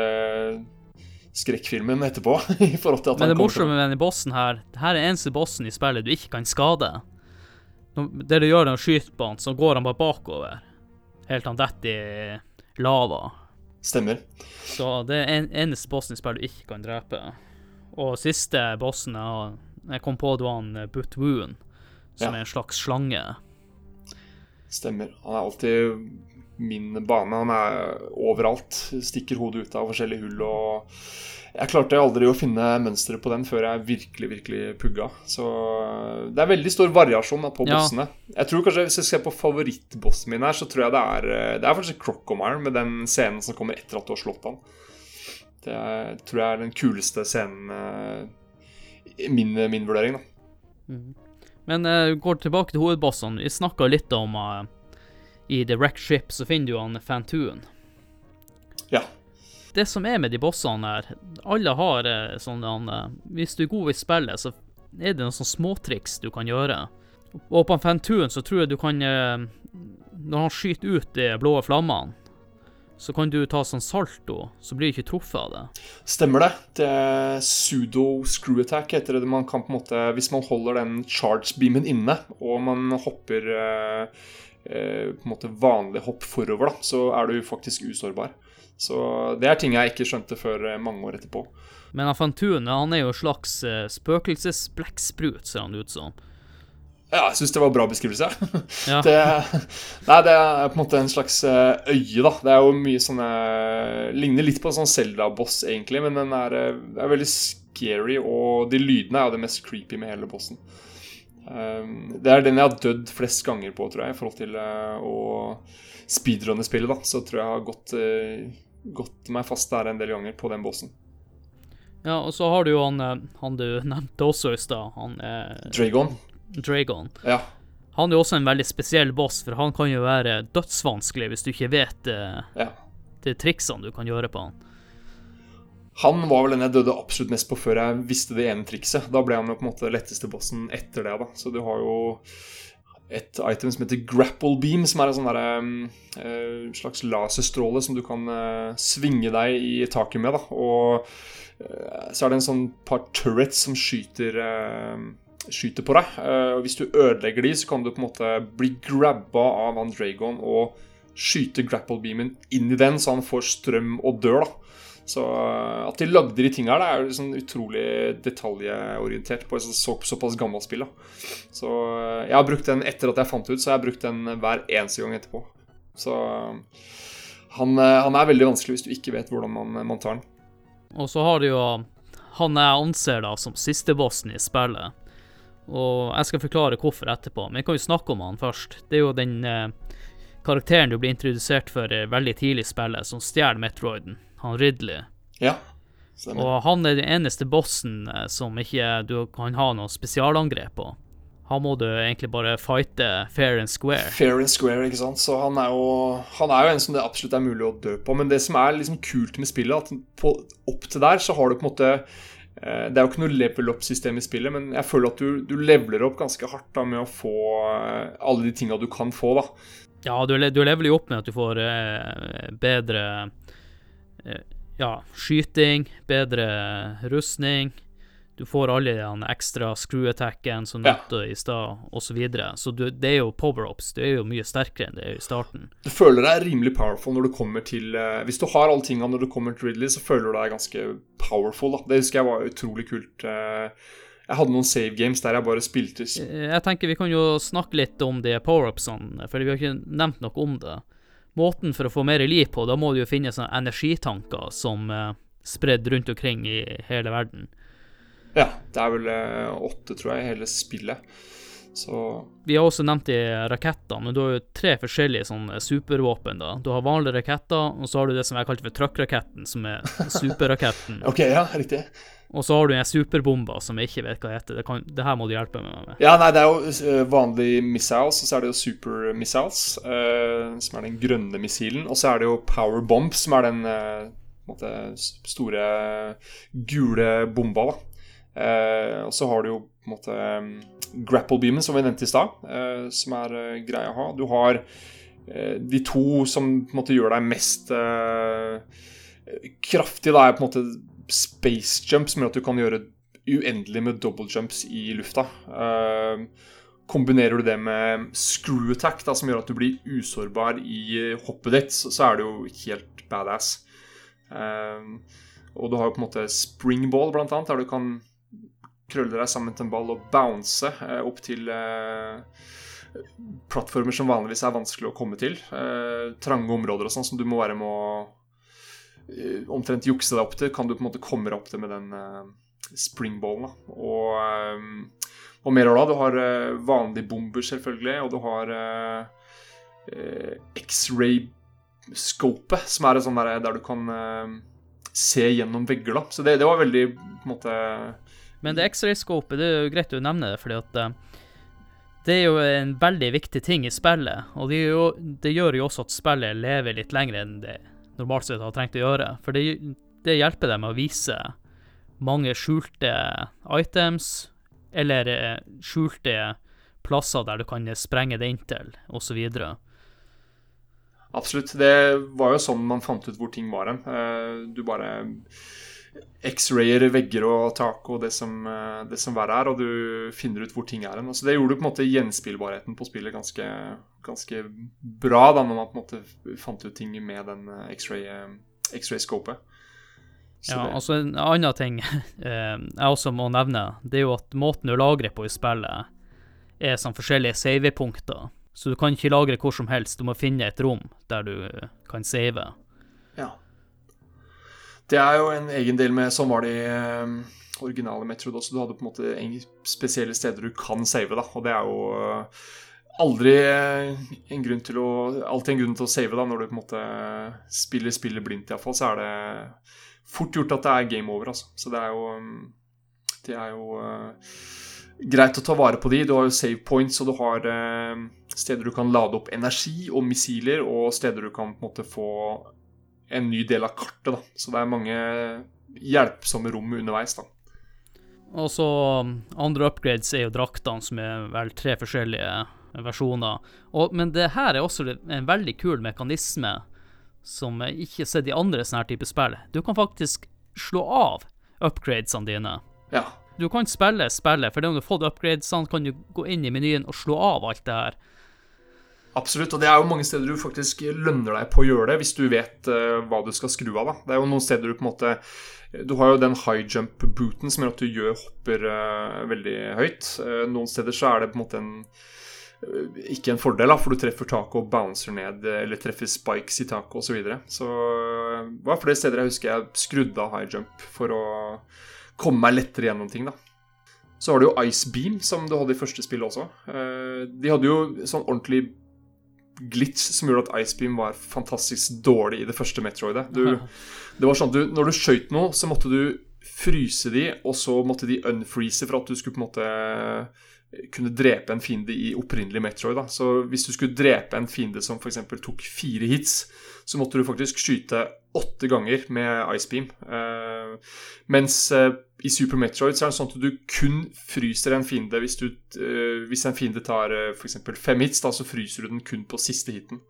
skrekkfilmen etterpå. i forhold til at Men han det morsomme med denne bossen her, det her er eneste bossen i spillet du ikke kan skade. Det du gjør når du skyter på han, så går han bare bakover. Helt til han detter i lava. Stemmer. Så det er en, eneste bossen i spillet du ikke kan drepe. Og siste bossen er Jeg kom på det var han Butt Butwoon, som Ja. er en slags slange. Stemmer. Han er alltid min bane. Han er overalt. Stikker hodet ut av forskjellige hull og Jeg klarte aldri å finne mønsteret på den før jeg virkelig, virkelig pugga. Så det er veldig stor variasjon på Ja. bossene. Jeg tror kanskje Hvis jeg ser på favorittbossen min her, så tror jeg det er Det er faktisk Crocomire med den scenen som kommer etter at du har slått han. Det er, tror jeg er den kuleste scenen eh, i min, min vurdering, da. Men uh, går tilbake til hovedbossene. Vi snakka litt om uh, I The Wrecked Ship så finner du han Fantoon. Ja. Det som er med de bossene her, alle har uh, sånn han, eh, Hvis du er god i spillet, så er det noen sånne småtriks du kan gjøre. Og på Fantoon så tror jeg du kan eh, Når han skyter ut de blå flammene, så kan du ta sånn salto, så blir du ikke truffet av det. Stemmer det. Det er pseudo screw attack heter det. Man kan på en måte, Hvis man holder den charge beamen inne, og man hopper eh, eh, på en måte vanlig hopp forover, da, så er du faktisk usårbar. Så det er ting jeg ikke skjønte før eh, mange år etterpå. Men han han er jo en slags uh, spøkelsesblekksprut, ser han ut som. Ja, jeg syns det var en bra beskrivelse. Ja. Det, nei, det er på en måte en slags eh, øye, da. Det er jo mye sånne Ligner litt på en sånn Zelda-boss, egentlig, men den er, eh, er veldig scary, og de lydene er jo det mest creepy med hele bossen. Um, det er den jeg har dødd flest ganger på, tror jeg, i forhold til uh, å speedrunne spillet, da. Så tror jeg jeg har gått, gått meg fast der en del ganger på den bossen. Ja, og så har du jo han, eh, han du nevnte også i stad, han eh, Dragon. Dragon. Ja. Han er jo også en veldig spesiell boss, for han kan jo være dødsvanskelig hvis du ikke vet eh, ja. de triksene du kan gjøre på han. Han var vel den jeg døde absolutt mest på før jeg visste det ene trikset. Da ble han jo på en måte letteste bossen etter det, da. Så du har jo et item som heter grapple beam, som er en sånn derre uh, slags laserstråle som du kan uh, svinge deg i taket med, da. Og uh, så er det en sånn par turrets som skyter skyter på deg. og hvis du ødelegger de, så kan du på en måte bli grabba av han og skyte grapple beamen inn i den, så han får strøm og dør, da. Så at de lagde de tinga her, det er jo sånn utrolig detaljorientert på et så, såpass gammelt spill. Da. Så jeg har brukt den etter at jeg fant ut, så jeg har brukt den hver eneste gang etterpå. Så han, han er veldig vanskelig hvis du ikke vet hvordan man, man tar den. Og så har du jo han jeg anser da som sistebossen i spillet. Og jeg skal forklare hvorfor etterpå, men jeg kan jo snakke om han først. Det er jo den eh, karakteren du blir introdusert for eh, veldig tidlig i spillet, som stjeler Metroiden. Han Ridley. Ja, stemmer. Og han er den eneste bossen eh, som ikke du kan ha noe spesialangrep på. Han må du egentlig bare fighte fair and square. Fair and square, ikke sant. Så han er jo, han er jo en som det absolutt er mulig å dø på. Men det som er liksom kult med spillet, at på, opp til der så har du på en måte det er jo ikke noe level up-system i spillet, men jeg føler at du, du leveler opp ganske hardt da med å få eh, alle de tinga du kan få, da. Ja, du, du leveler jo opp med at du får eh, bedre eh, ja, skyting, bedre rustning. Du får alle de ekstra screw-attacken som Ja. nevnte i stad, osv. Så, videre. så du, det er jo power-ups. Du er jo mye sterkere enn det er i starten. Du føler deg rimelig powerful når du kommer til uh, Hvis du har alle tinga når du kommer til Ridley, så føler du deg ganske powerful. da Det husker jeg var utrolig kult. Uh, Jeg hadde noen save games der jeg bare spilte Eh, Jeg tenker vi kan jo snakke litt om de power-upsene, for vi har ikke nevnt noe om det. Måten for å få mer liv på, da må du jo finne sånne energitanker som er spredd rundt omkring i hele verden. Ja, det er vel eh, åtte, tror jeg, i hele spillet. Så Vi har også nevnt de rakettene, men du har jo tre forskjellige sånne supervåpen. da. Du har vanlige raketter, og så har du det som jeg kalte for truck-raketten, som er superraketten. OK, ja, riktig. Og så har du en superbomba som jeg ikke vet hva heter. Det, kan, det her må du hjelpe meg med. Ja, nei, det er jo eh, vanlige missiles, og så er det jo super missiles, uh, som er den grønne missilen. Og så er det jo power bomb, som er den eh, s- store gule bomba, da. Eh, og så har du jo på en måte mm, grapple beamen, som vi nevnte i stad, eh, som er eh, grei å ha. Du har de to som på en måte gjør deg mest kraftig, da, er på en måte space jump, som gjør at du kan gjøre uendelig med double jumps i lufta. Kombinerer du det med screw attack, da, som gjør at du blir usårbar i hoppet ditt, så, er det jo helt badass. Og du har jo på en måte springball, blant annet, der du kan krølle deg sammen til en ball og bounce eh, opp til eh, plattformer som vanligvis er vanskelig å komme til. Eh, trange områder og sånn som du må være med å omtrent jukse deg opp til, kan du på en måte komme deg opp til med den springballen. Og, og mer av det. Du har vanlige bomber, selvfølgelig, og du har eh, X-ray-scopet, som er et sånt der, der du kan se gjennom vegger. da. Så det, det var veldig på en måte Men det X-ray-scopet det er jo greit å nevne det, fordi at eh, det er jo en veldig viktig ting i spillet. Og det, jo, det gjør jo også at spillet lever litt lenger enn det normalt sett har trengt å gjøre. For det, det hjelper dem å vise mange skjulte items, eller eh, skjulte plasser der du kan sprenge det inntil, osv. Absolutt. Det var jo sånn man fant ut hvor ting var hen. Eh, Du bare X-rayer vegger og tak og det som, eh, det som verre er, og du finner ut hvor ting er hen. Så det gjorde på en måte gjenspillbarheten på spillet ganske, ganske bra, da, når man på en måte fant ut ting med den eh, X-ray-scopet. Ja, det- altså En annen ting eh, jeg også må nevne, det er jo at måten du lagrer på i spillet, er som forskjellige savepunkter. Så du kan ikke lagre hvor som helst, du må finne et rom der du eh, kan save. Det er jo en egen del med Sånn var det i eh, originale Metroid også. Du hadde på en måte spesielle steder du kan save, da. Og det er jo eh, aldri eh, en grunn til å Alltid en grunn til å save, da, når du på en måte spiller spillet blindt, iallfall. Så er det fort gjort at det er game over, altså. Så det er jo mm, Det er jo eh, greit å ta vare på de. Du har jo save points, og du har eh, steder du kan lade opp energi og missiler, og steder du kan på en måte få en ny del av kartet. da. Så det er mange hjelpsomme rom underveis. da. Og så um, andre upgrades er jo draktene, som er vel tre forskjellige versjoner. Og, men det her er også en veldig kul mekanisme som jeg ikke har sett i andre sånne her type spill. Du kan faktisk slå av upgradesene dine. Ja. Du kan spille spillet, for det om du har fått upgradesene, kan du gå inn i menyen og slå av alt det her. Absolutt, og det er jo mange steder du faktisk lønner deg på å gjøre det, hvis du vet uh, hva du skal skru av. da. Det er jo noen steder du på en måte Du har jo den high jump-booten som gjør at du gjør hopper uh, veldig høyt. Uh, noen steder så er det på en måte en ikke en fordel, da, for du treffer taket og bouncer ned, eller treffer spikes i taket osv. Så, videre. så det var flere steder jeg husker jeg skrudde av high jump for å komme meg lettere gjennom ting. da. Så har du jo Ice Beam, som du hadde i første spill også. De hadde jo sånn ordentlig glitch som gjorde at Ice Beam var fantastisk dårlig i det første Metroidet. Du, det var sånn du, Når du skøyt noe, så måtte du fryse de, og så måtte de unfreeze for at du skulle på en måte kunne drepe en fiende i opprinnelig Metroid. Da. Så hvis du skulle drepe en fiende som f.eks. tok fire hits, så måtte du faktisk skyte åtte ganger med Ice Beam. Eh, mens eh, i Super Metroid så er det sånn at du kun fryser en fiende hvis, du, uh, hvis en fiende tar uh, f.eks. fem hits, da, så fryser du den kun på siste hiten.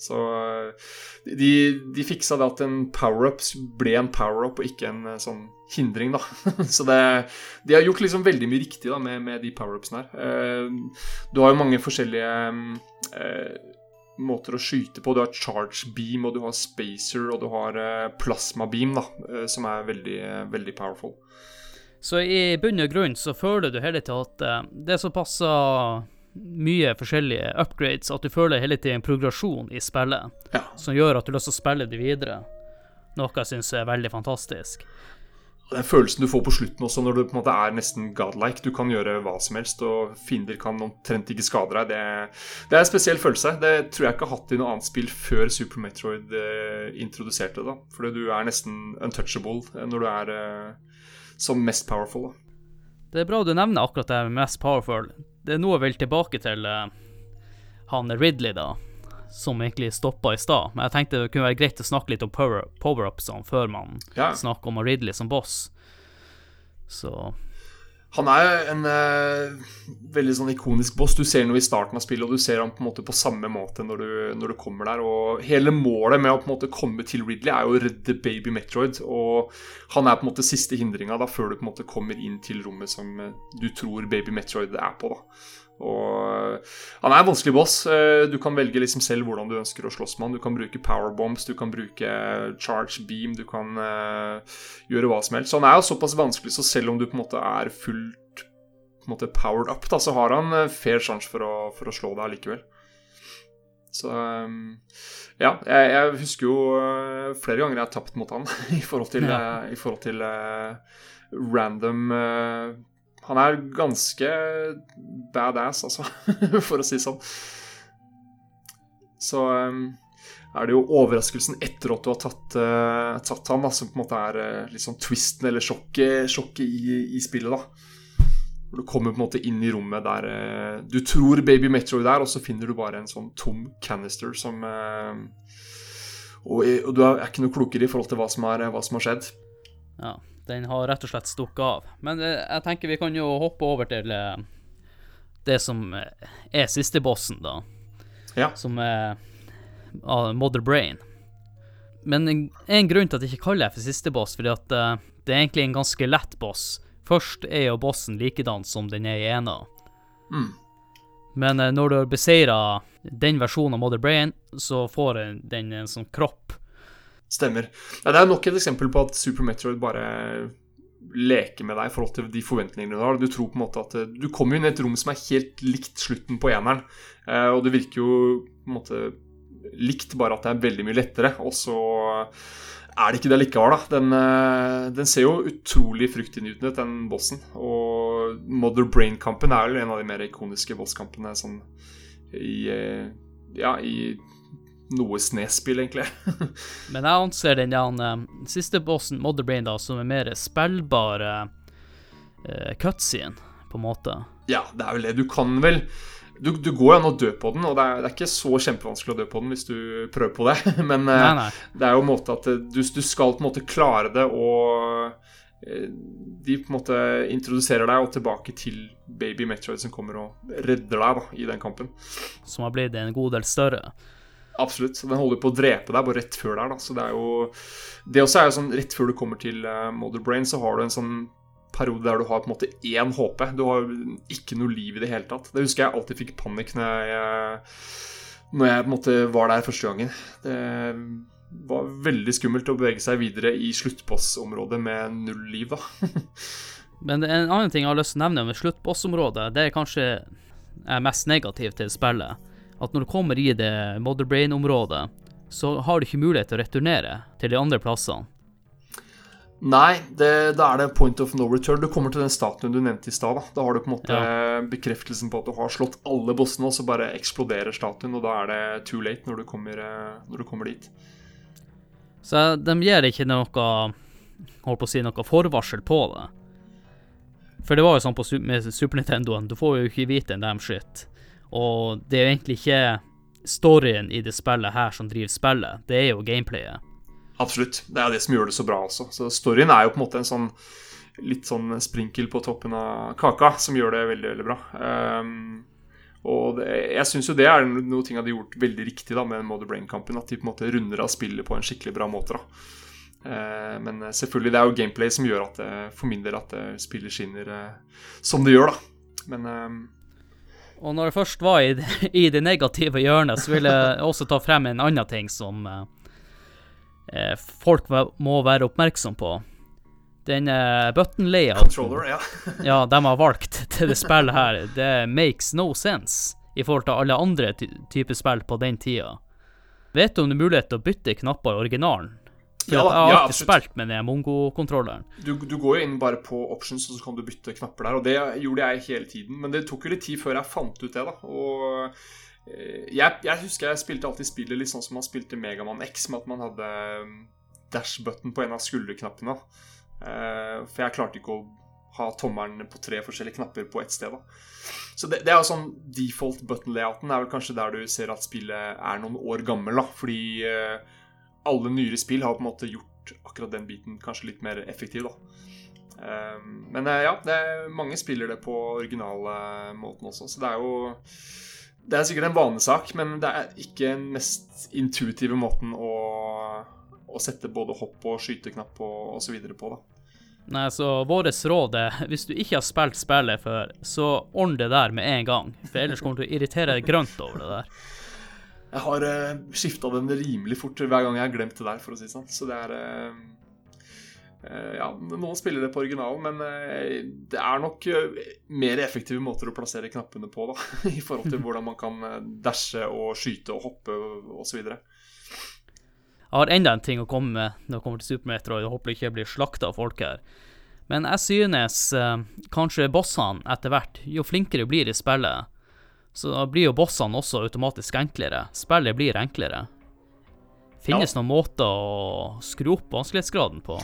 Så uh, de, de fiksa det at en power-up ble en power-up og ikke en eh, sånn hindring, da. Så det, de har gjort liksom veldig mye riktig da med, med de power-upsene her. Eh, Du har jo mange forskjellige eh, måter å skyte på. Du har charge beam, og du har spacer, og du har eh, plasma beam, da, eh, som er veldig, eh, veldig powerful. Så i bunn og grunn så føler du hele tiden at det er såpass mye forskjellige upgrades at du føler hele tiden en progresjon i spillet, Ja. som gjør at du har lyst til å spille det videre. Noe jeg syns er veldig fantastisk. Den følelsen du får på slutten også, når du på en måte er nesten godlike. Du kan gjøre hva som helst, og fiender kan omtrent ikke skade deg. Det, det er en spesiell følelse. Det tror jeg ikke har hatt i noe annet spill før Super Metroid eh, introduserte det. Fordi du er nesten untouchable eh, når du er eh, som mest powerful. da. Det er bra du nevner akkurat det med mest powerful. Det er noe jeg tilbake til eh, han Ridley, da, som egentlig stoppa i stad. Men jeg tenkte det kunne være greit å snakke litt om power- power-upsene før man Ja. snakker om Ridley som boss. Så Han er en eh, veldig sånn ikonisk boss. Du ser noe i starten av spillet, og du ser ham på en måte på samme måte når du, når du kommer der. Og hele målet med å på en måte komme til Ridley er jo å redde baby Metroid. Og han er på en måte siste hindringa før du på en måte kommer inn til rommet som eh, du tror baby Metroid er på. da. Og Han er en vanskelig boss. Eh, Du kan velge liksom selv hvordan du ønsker å slåss med han. Du kan bruke powerbombs, du kan bruke charge beam, du kan uh, gjøre hva som helst. Så han er jo såpass vanskelig, så selv om du på en måte er fullt på en måte powered up, da, så har han eh, fair sjanse for, for å slå deg allikevel. Så um, ja, jeg, jeg husker jo flere ganger jeg har tapt mot han i forhold til, Ja. i forhold til uh, random eh, Han er ganske badass, altså, for å si sånn. Så um, er det jo overraskelsen etter at du har tatt, uh, tatt ham, da, som på en måte er uh, sånn twisten eller sjokket, sjokket i, i spillet. da. Hvor du kommer på en måte inn i rommet der uh, du tror Baby Metroid er, og så finner du bare en sånn tom canister som og, og du er ikke noe klokere i forhold til er, hva som har skjedd. ja, den har rett og slett stukket av. Men eh, jeg tenker vi kan jo hoppe over til eh, det som eh, er siste bossen, da. Ja. Som er av Mother Brain. Men en, grunn til at jeg ikke kaller det for siste boss, fordi at det er egentlig en ganske lett boss. Først er jo bossen likedan som den er i ena. Mm. Men når du har beseira den versjonen av Mother Brain, så får den en sånn kropp Stemmer. Ja, det er nok et eksempel på at Super Metroid bare leker med deg i forhold til de forventningene du har. Du tror på en måte at eh, Du kommer inn i et rom som er helt likt slutten på eneren. Eh, og det virker jo på en måte likt, bare at det er veldig mye lettere. Og så er det ikke det likevel, da. Den, eh, den ser jo utrolig fryktinngytende ut, den bossen. Og Mother Brain-kampen er vel en av de mer ikoniske bosskampene sånn i Ja, i noe Snes-spill, egentlig. Men jeg anser den uh, siste bossen, Motherbrain, da, som en mer spillbar uh, cutscene, på en måte. Ja, det er vel det. Du kan vel Du, du går an å dø på den, og det er, det er, ikke så kjempevanskelig å dø på den hvis du prøver på det, men uh, nei, nei. det er jo en måte at du, du, skal på en måte klare det, og de på en måte introduserer deg og tilbake til Baby Metroid som kommer og redder deg da, i den kampen. Som har blitt en god del større. Absolutt. Den holder på å drepe deg bare rett før der. Da. Så det er jo Det også er jo sånn rett før du kommer til uh, Mother Brain, så har du en sånn periode der du har på en måte én HP. Du har ikke noe liv i det hele tatt. Det husker jeg alltid fikk panikk når jeg, når jeg på en måte var der første gangen. Det var veldig skummelt å bevege seg videre i sluttbossområdet med null liv, da. Men en annen ting jeg har lyst til å nevne med sluttbossområdet, det er kanskje er mest negativt til spillet at når du kommer i det Mother Brain-området, så har du ikke mulighet til å returnere til de andre plassene. Nei, det, da er det point of no return. Du kommer til den statuen du nevnte i stad. Da. da har du på en måte ja. bekreftelsen på at du har slått alle bossene, og så bare eksploderer statuen, og da er det too late når du kommer, eh, når du kommer dit. Så de gir ikke noe holdt på å si noe forvarsel på det. For det var jo sånn på, med Super Nintendoen, du får jo ikke vite en damn shit. Og det er jo egentlig ikke storyen i det spillet her som driver spillet, det er jo gameplayet. Absolutt. Det er det som gjør det så bra også. Så storyen er jo på en måte en sånn litt sånn sprinkel på toppen av kaka som gjør det veldig, veldig bra. Um, og det, jeg syns jo det er noe ting de har gjort veldig riktig da med Mother Brain-kampen. At de på en måte runder av spillet på en skikkelig bra måte. da. Uh, men selvfølgelig, det er jo gameplay som gjør at det, for min del at spillet skinner uh, som det gjør, da. Men uh, og når jeg først var i det, i det, negative hjørnet, så vil jeg også ta frem en annen ting som eh, eh folk må være oppmerksom på. Den eh, button layouten ja. ja, de har valgt til det spillet her, det makes no sense i forhold til alle andre ty typer spill på den tida. Vet du om det er mulighet til å bytte knapper i originalen? For ja, jeg har ikke spilt med den Mongo-kontrolleren. Du, du, går jo inn bare på options, og så kan du bytte knapper der. Og det gjorde jeg hele tiden. Men det tok jo litt tid før jeg fant ut det, da. Og eh, jeg, jeg husker jeg spilte alltid spillet litt sånn som man spilte Megaman X, med at man hadde um, dash-button på en av skulderknappene. Uh, for jeg klarte ikke å ha tommelen på tre forskjellige knapper på ett sted. da. Så det, det er jo sånn default button-layouten er vel kanskje der du ser at spillet er noen år gammel, da. Fordi alle nyere spill har på en måte gjort akkurat den biten kanskje litt mer effektiv, da. Um, men ja, ja, er, mange spiller det på originalmåten også, så det er jo Det er sikkert en vanesak, men det er ikke den mest intuitive måten å, å sette både hopp og skyteknapp og osv. på, da. Nei, så vårt råd er hvis du ikke har spilt spillet før, så ordn det der med en gang. For ellers kommer du til å irritere deg grønt over det der. Jeg har uh, eh, skifta den rimelig fort hver gang jeg har glemt det der, for å si det sånn. Så det er uh, uh, Ja, noen spiller det på originalen, men uh, det er nok mer effektive måter å plassere knappene på, da. I forhold til hvordan man kan dashe og skyte og hoppe osv. Jeg har enda en ting å komme med når det kommer til Super Metroid. Jeg håper ikke ikke blir slakta av folk her. Men jeg synes kanskje bossene etter hvert, jo flinkere blir i spillet, så da blir jo bossene også automatisk enklere. Spillet blir enklere. Finnes ja. noen måter å skru opp vanskelighetsgraden på?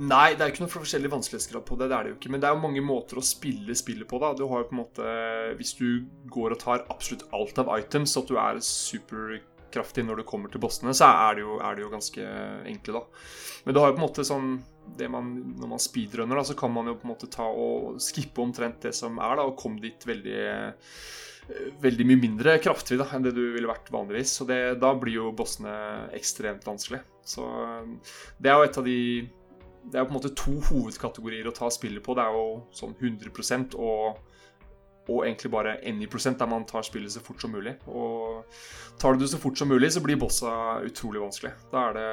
Nei, det er jo ikke noe forskjellig vanskelighetsgrad på det. det er det jo ikke, Men det er jo mange måter å spille spillet på. da. Du har jo på en måte, Hvis du går og tar absolutt alt av items, at du er superkraftig når du kommer til bossene, så er det jo, er det jo ganske enkle, da. Men du har jo på en måte sånn det man, Når man speedrunner, da, så kan man jo på en måte ta og skippe omtrent det som er, da, og komme dit veldig veldig mye mindre kraftig da, enn det du ville vært vanligvis. Så det, da blir jo bossene ekstremt vanskelig. Så det er jo et av de Det er jo på en måte to hovedkategorier å ta spillet på. Det er jo sånn 100% og og egentlig bare any prosent, der man tar spillet så fort som mulig. Og tar du det så fort som mulig, så blir bossa utrolig vanskelig. Da er det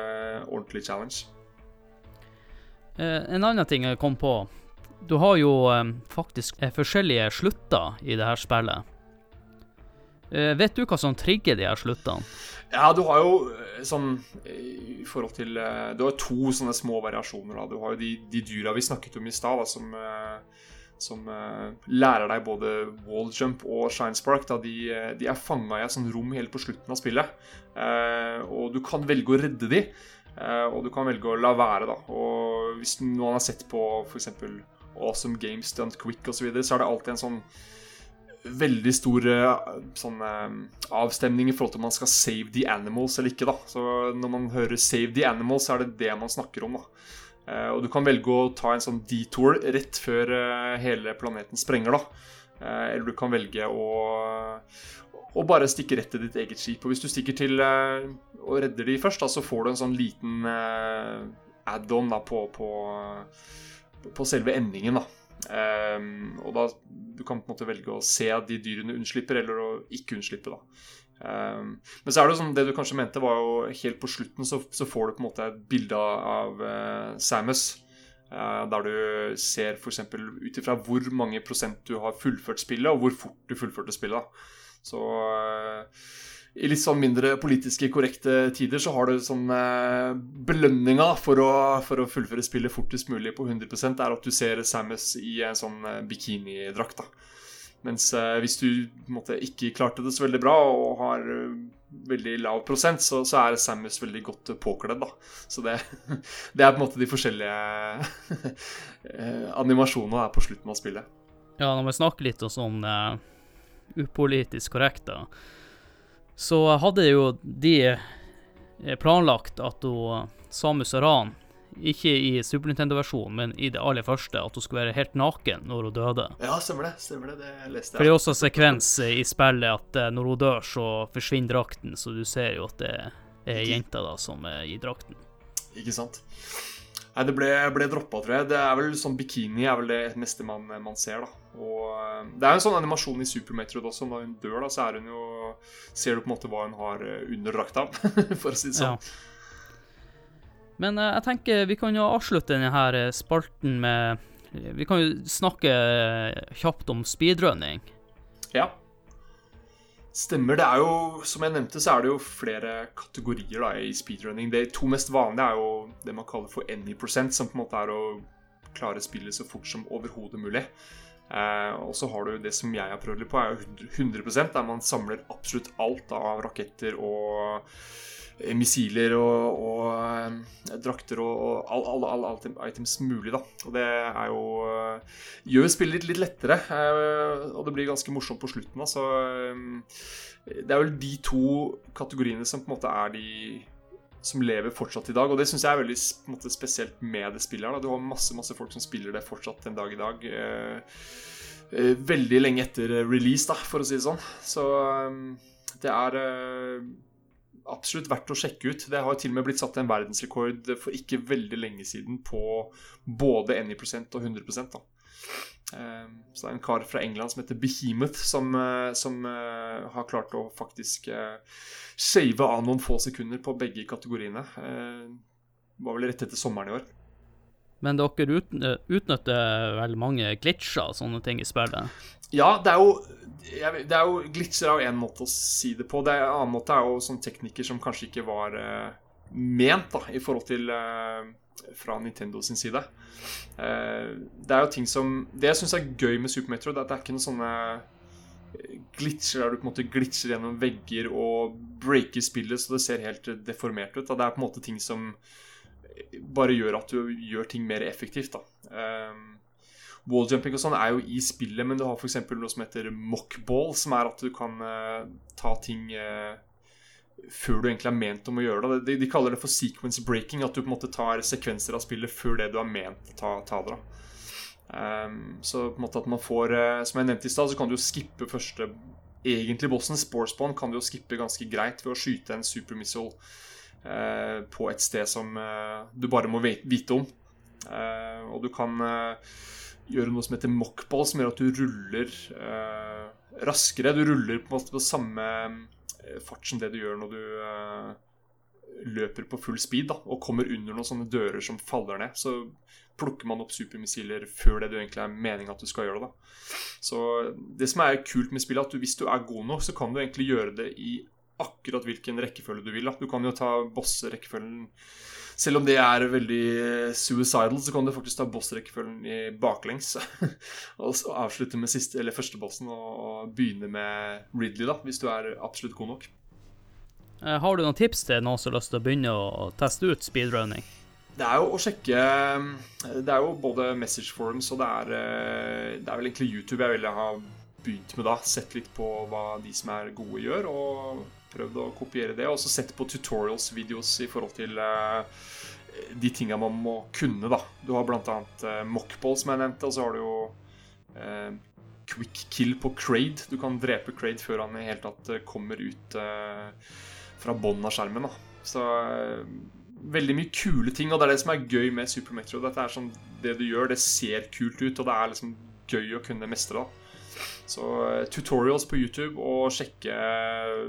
ordentlig challenge. Eh, en annen ting jeg kom på. Du har jo eh, faktisk eh, forskjellige slutter i det her spillet. Eh, vet du hva som trigger de her sluttene? Ja, du har jo sånn i forhold til Du har to sånne små variasjoner. da. Du har jo de, de dyra vi snakket om i stad, som, som lærer deg både walljump og shinespark. Da. De, de er fanga i et sånt rom helt på slutten av spillet. Og du kan velge å redde de, og du kan velge å la være. da. Og hvis noen har sett på f.eks. Awesome Games Done Quick osv., så, videre, så er det alltid en sånn veldig stor eh, sånn, eh, avstemning i forhold til om man skal save the animals eller ikke. da. Så Når man hører 'save the animals', så er det det man snakker om. da. Eh, og du kan velge å ta en sånn detour rett før hele planeten sprenger, da. Eller du kan velge å, å bare stikke rett til ditt eget skip. Og hvis du stikker til og redder de først, da, så får du en sånn liten add-on på, på, på selve endingen. da. Ehm, og da du kan på en måte velge å se de dyrene unnslipper, eller å ikke unnslippe. da. um, men så er det jo sånn, det du kanskje mente, var jo helt på slutten så, så får du på en måte et bilde av uh, Samus. Uh, der du ser f.eks. ut ifra hvor mange prosent du har fullført spillet, og hvor fort du fullførte spillet. Så eh, i litt sånn mindre politiske korrekte tider så har du sånn eh, belønninga for å, for å fullføre spillet fortest mulig på 100% er at du ser Samus i en sånn eh, bikinidrakt. da. Mens eh, hvis du måte, ikke klarte det så veldig bra og har veldig lav prosent, så, så er Samus veldig godt påkledd. da. Så det, det er på en måte de forskjellige animasjonene her på slutten av spillet. Ja, når vi snakker litt om sånn eh, upolitisk korrekt, da, så hadde jo de eh, planlagt at hun, Samus Aran, ikke i Super Nintendo-versjonen, men i det aller første, at hun skulle være helt naken når hun døde. Ja, stemmer det. stemmer det, det leste jeg. For det er også en sekvens eh, i spillet at eh, når hun dør, så forsvinner drakten, så du ser jo at det er jenta da som er i drakten. Ikke sant? Nei, det ble, ble droppa, tror jeg. Det er vel sånn Bikini er vel det meste man, man ser, da. Og eh, Det er jo en sånn animasjon i Super Metroid også. Når hun dør, da, så er hun jo Ser du på en måte hva hun har eh, under drakta, for å si det sånn. Men eh, jeg tenker vi kan jo avslutte denne her spalten med Vi kan jo snakke kjapt om speedrunning. Ja. Stemmer. Det er jo, som jeg nevnte, så er det jo flere kategorier da, i speedrunning. De to mest vanlige er jo det man kaller for any percent, som på en måte er å klare spillet så fort som overhodet mulig. Eh, og så har du det som jeg har prøvd litt på, er jo 100% der man samler absolutt alt av raketter og missiler og, og eh, drakter og, og alle all, all, all items mulig, da. Og det er jo eh, gjør spillet litt, litt lettere, eh, og det blir ganske morsomt på slutten. Da, så eh, det er vel de to kategoriene som på en måte er de som lever fortsatt i dag. Og det syns jeg er veldig måte, spesielt med det spillet. her da. Du har masse masse folk som spiller det fortsatt en dag i dag. Eh, eh, veldig lenge etter release, da, for å si det sånn. Så eh, det er eh, absolutt verdt å sjekke ut. Det har til og med blitt satt en verdensrekord for ikke veldig lenge siden på både 90% og 100 da. Eh, Så det er en kar fra England som heter Behemoth, som, eh, som eh, har klart å faktisk uh, shave av noen få sekunder på begge kategoriene. Det var vel rett etter sommeren i år. Men dere utn utnytter vel mange glitcher og sånne ting i spillet? Ja, det er jo jeg, Det er jo glitcher er jo én måte å si det på. Det er, en annen måte er jo sånne teknikker som kanskje ikke var uh, ment da, i forhold til uh, fra Nintendo sin side. Uh, det er jo ting som Det jeg syns er gøy med Super Metro, det er at det er ikke noen sånne glitcher der du på en måte glitcher gjennom vegger og breaker spillet så det ser helt deformert ut. Da. Det er på en måte ting som bare gjør at du gjør ting mer effektivt. da. Um, Walljumping og sånn er jo i spillet, men du har f.eks. noe som heter mockball, som er at du kan uh, ta ting uh, før du egentlig er ment om å gjøre det. De, de, kaller det for sequence breaking, at du på en måte tar sekvenser av spillet før det du er ment å ta, ta det. Um, så på en måte at man får uh, Som jeg nevnte i stad, så kan du jo skippe første egentlig bossen. Sporespawn kan du jo skippe ganske greit ved å skyte en supermissile uh, på et sted som uh, du bare må vite om. og du kan gjøre noe som heter mockball, som gjør at du ruller eh, raskere. Du ruller på, en måte på samme eh, fart som det du gjør når du eh, løper på full speed da, og kommer under noen sånne dører som faller ned. Så plukker man opp supermissiler før det du egentlig er meningen at du skal gjøre det. da. Så det som er kult med spillet, er at du, hvis du er god nok, så kan du egentlig gjøre det i akkurat hvilken rekkefølge du vil. da. Du kan jo ta boss-rekkefølgen Selv om det er veldig suicidal, så kan du faktisk ta boss-rekkefølgen i baklengs. og avslutte med siste, eller første bossen og begynne med Ridley, da, hvis du er absolutt god nok. Eh, Har du noen tips til noen som har lyst til å begynne å teste ut speedrunning? Det er jo å sjekke Det er jo både message forums og det er, eh, det er vel egentlig YouTube jeg ville ha begynt med da. Sett litt på hva de som er gode, gjør, og prøvd å kopiere det. Og så sett på tutorials-videos i forhold til eh, de tinga man må kunne, da. Du har annet eh, mockball, som jeg nevnte, og så har du jo eh, quick kill på Crade. Du kan drepe Crade før han i hele tatt eh, kommer ut eh, fra bånn av skjermen. da. Så eh, veldig mye kule ting, og det er det som er gøy med Super Metro. Dette er sånn, Det du gjør, det ser kult ut, og det er liksom gøy å kunne mestre. da. Så eh, tutorials på YouTube og sjekke eh,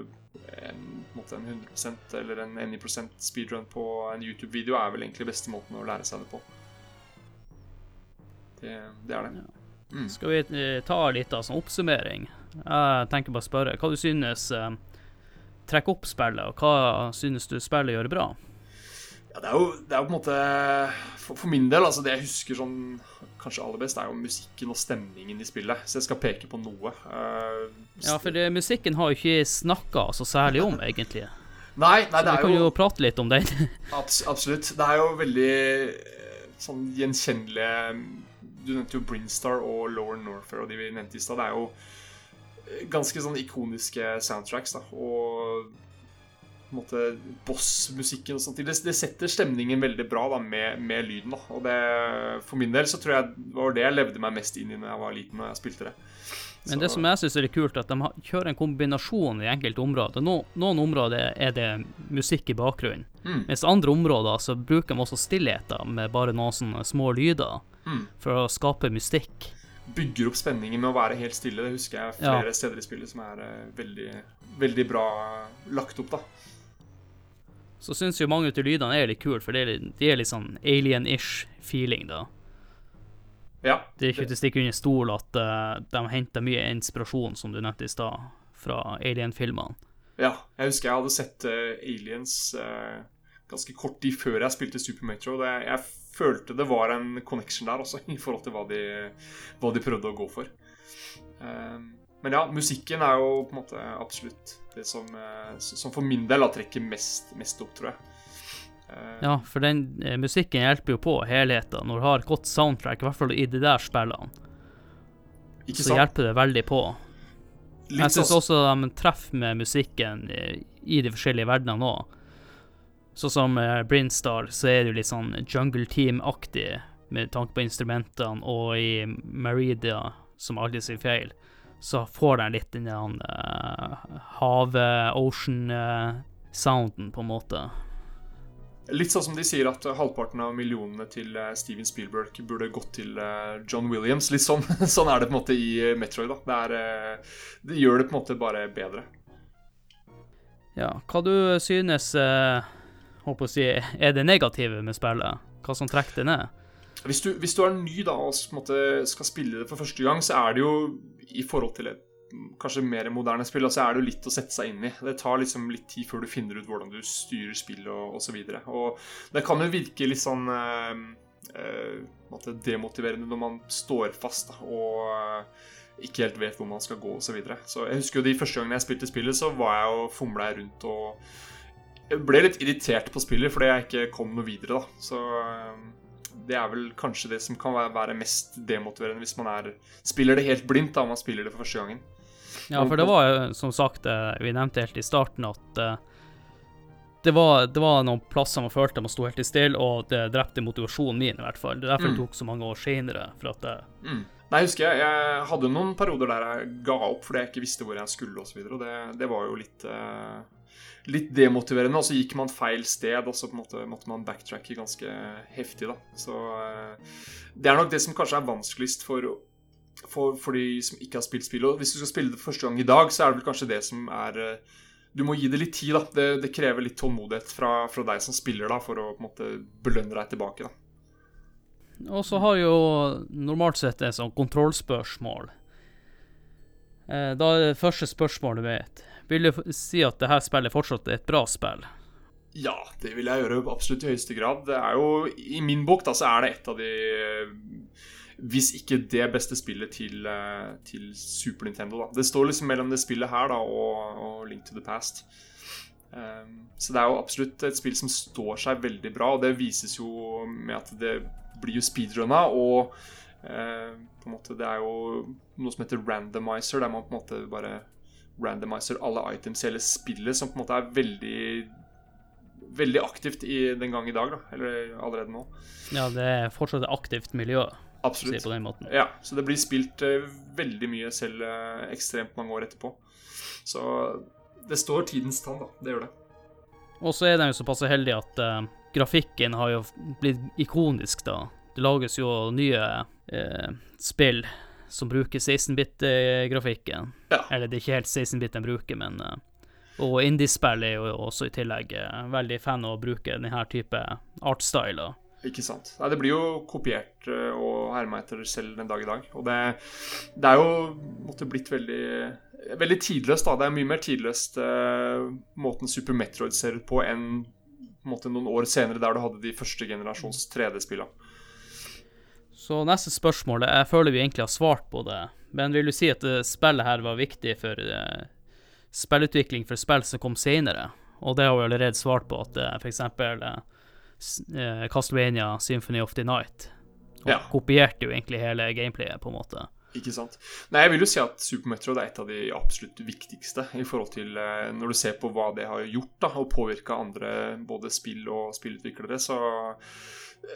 en, måte en 100% eller en 90% speedrun på en YouTube-video er vel egentlig beste måten å lære seg det på. Det, det er det. Mm. Skal vi eh, ta litt av sånn oppsummering? Jeg tenker bare å spørre hva du synes trekker opp spillet, og hva synes du spillet gjør bra? Ja, det er jo, det er jo på en måte for, for min del, altså det jeg husker sånn kanskje aller best, er jo musikken og stemningen i spillet. Så jeg skal peke på noe. Uh, Ja, for det, musikken har jo ikke snakka så særlig om, egentlig. Nei, nei Så det vi er kan jo jo prate litt om den. abs Absolutt. Det er jo veldig eh, sånn gjenkjennelige Du nevnte jo Brinstar og Lauren Norfair, og de vi nevnte i stad. Det er jo eh, ganske sånn ikoniske soundtracks, da. Og boss-musikken og sånt. Det, det setter stemningen veldig bra da, med, med lyden. da Og det, For min del så tror jeg det var det jeg levde meg mest inn i når jeg var liten og jeg spilte det. Men det som jeg syns er kult, er at de kjører en kombinasjon i enkelte områder. No, noen områder er det musikk i bakgrunnen, Mm. mens andre områder så bruker de også stillheter med bare noen sånne små lyder Mm. for å skape mystikk. bygger opp spenningen med å være helt stille. Det husker jeg Ja. flere steder i spillet som er eh, veldig, veldig bra lagt opp, da. Så syns jo mange av lydene er litt kule, for det er litt, de er litt sånn alien-ish feeling, da. Ja. Det er ikke til å stikke under stol at uh, de henter mye inspirasjon, som du nevnte i stad, fra alien-filmene. ja. Jeg husker jeg hadde sett uh, Aliens uh, ganske kort tid før jeg spilte Super Metro. Det, jeg følte det var en connection der også, i forhold til hva de, hva de prøvde å gå for. Eh, men ja, musikken er jo på en måte absolutt det som, eh, som for min del da, trekker mest, mest opp, tror jeg. Eh, Ja, for den eh, musikken hjelper jo på helheten. Når du har et godt soundtrack, i hvert fall i de der spillene, ikke så sant? hjelper det veldig på. Litt Jeg syns også de treffer med musikken i, de forskjellige verdenene òg. Sånn som Brinstar, så er det jo litt sånn Jungle Team-aktig med tanke på instrumentene, og i Merida, som aldri sier feil, så får de litt den der uh, havet-ocean-sounden, på en måte. Litt sånn som de sier at halvparten av millionene til uh, Steven Spielberg burde gått til uh, John Williams. Litt sånn, sånn er det på en måte i Metroid. da. Det, er, det gjør det på en måte bare bedre. Ja, hva du synes eh, håper å si, er det negative med spillet? Hva som trekker det ned? Hvis du, hvis du er ny da, og skal spille det for første gang, så er det jo i forhold til et mm, kanskje mer moderne spill, så er det jo litt å sette seg inn i. Det tar liksom litt tid før du finner ut hvordan du styrer spillet og osv. Og, og det kan jo virke litt sånn eh, måte demotiverende når man står fast da, og eh, ikke helt vet hvor man skal gå osv. Så, videre. så jeg husker jo de første gangene jeg spilte spillet, så var jeg og fomla rundt og jeg ble litt irritert på spillet fordi jeg ikke kom noe videre, da. Så det er vel kanskje det som kan være- mest demotiverende hvis man er, spiller det helt blindt da, om man spiller det for første gangen. Ja, for det var jo som sagt, eh, vi nevnte helt i starten at eh, det var, det var noen plasser man følte man sto helt i stille, og det drepte motivasjonen min, i hvert fall. Det er derfor det Mm. tok så mange år senere. For at det... Mm. Nei, husker jeg. Jeg hadde noen perioder der jeg ga opp fordi jeg ikke visste hvor jeg skulle osv. Og, så videre, og det, det var jo litt eh, Litt demotiverende. Og så gikk man feil sted, og så på en måte måtte man backtracke ganske heftig, da. Så eh, det er nok det som kanskje er vanskeligst for, for, for de som ikke har spilt spillet. Og hvis du skal spille det for første gang i dag, så er det vel kanskje det som er eh, du må gi det litt tid. da. Det, det krever litt tålmodighet fra, fra, deg som spiller, da, for å på en måte belønne deg tilbake. da. Og så har jo normalt sett et sånt kontrollspørsmål. Eh, da er det første spørsmålet mitt Vil du si at det her spillet fortsatt er et bra spill? Ja, det vil jeg gjøre absolutt i høyeste grad. Det er jo, I min bok da, så er det et av de Hvis ikke det beste spillet til, eh, til Super Nintendo. da. Det står liksom mellom det spillet her da, og, og Link to the Past. Um, så det er jo absolutt et spill som står seg veldig bra, og det vises jo med at det blir jo speedrunna, og uh, på en måte det er jo noe som heter randomizer, der man på en måte bare randomizer alle items i hele spillet, som på en måte er veldig veldig aktivt i den gang i dag, da. Eller allerede nå. Ja, det er fortsatt et aktivt miljø. Absolutt. på den måten. Ja, så det blir spilt uh, veldig mye selv uh, ekstremt mange år etterpå. Så det står tidens tann, da. Det gjør det. Og så er de jo såpass heldige at uh, grafikken har jo blitt ikonisk, da. Det lages jo nye spill som bruker 16-bit-grafikken. Ja. Eller det er ikke helt 16-bit de bruker, men og Og indiespill er jo også i tillegg eh, veldig fan av å bruke denne type artstyler. Ikke sant. Nei, det blir jo kopiert eh, og herma etter selv den dag i dag. Og det, det er jo måtte blitt veldig Veldig tidløst, da. Det er mye mer tidløst uh, måten Super Metroid ser ut på enn på en måte noen år senere, der du hadde de første generasjons 3D-spillene. Så neste spørsmål Jeg føler vi egentlig har svart på det, men vil du si at spillet her var viktig for uh, spillutvikling for spill som kom senere? Og det har vi allerede svart på, at uh, f.eks. Castlevania Symphony of the Night og ja. kopierte jo egentlig hele gameplayet, på en måte. Ikke sant. Nei, jeg vil jo si at Super Metroid er et av de absolutt viktigste i forhold til Når du ser på hva det har gjort da, og påvirka andre både spill og spillutviklere, så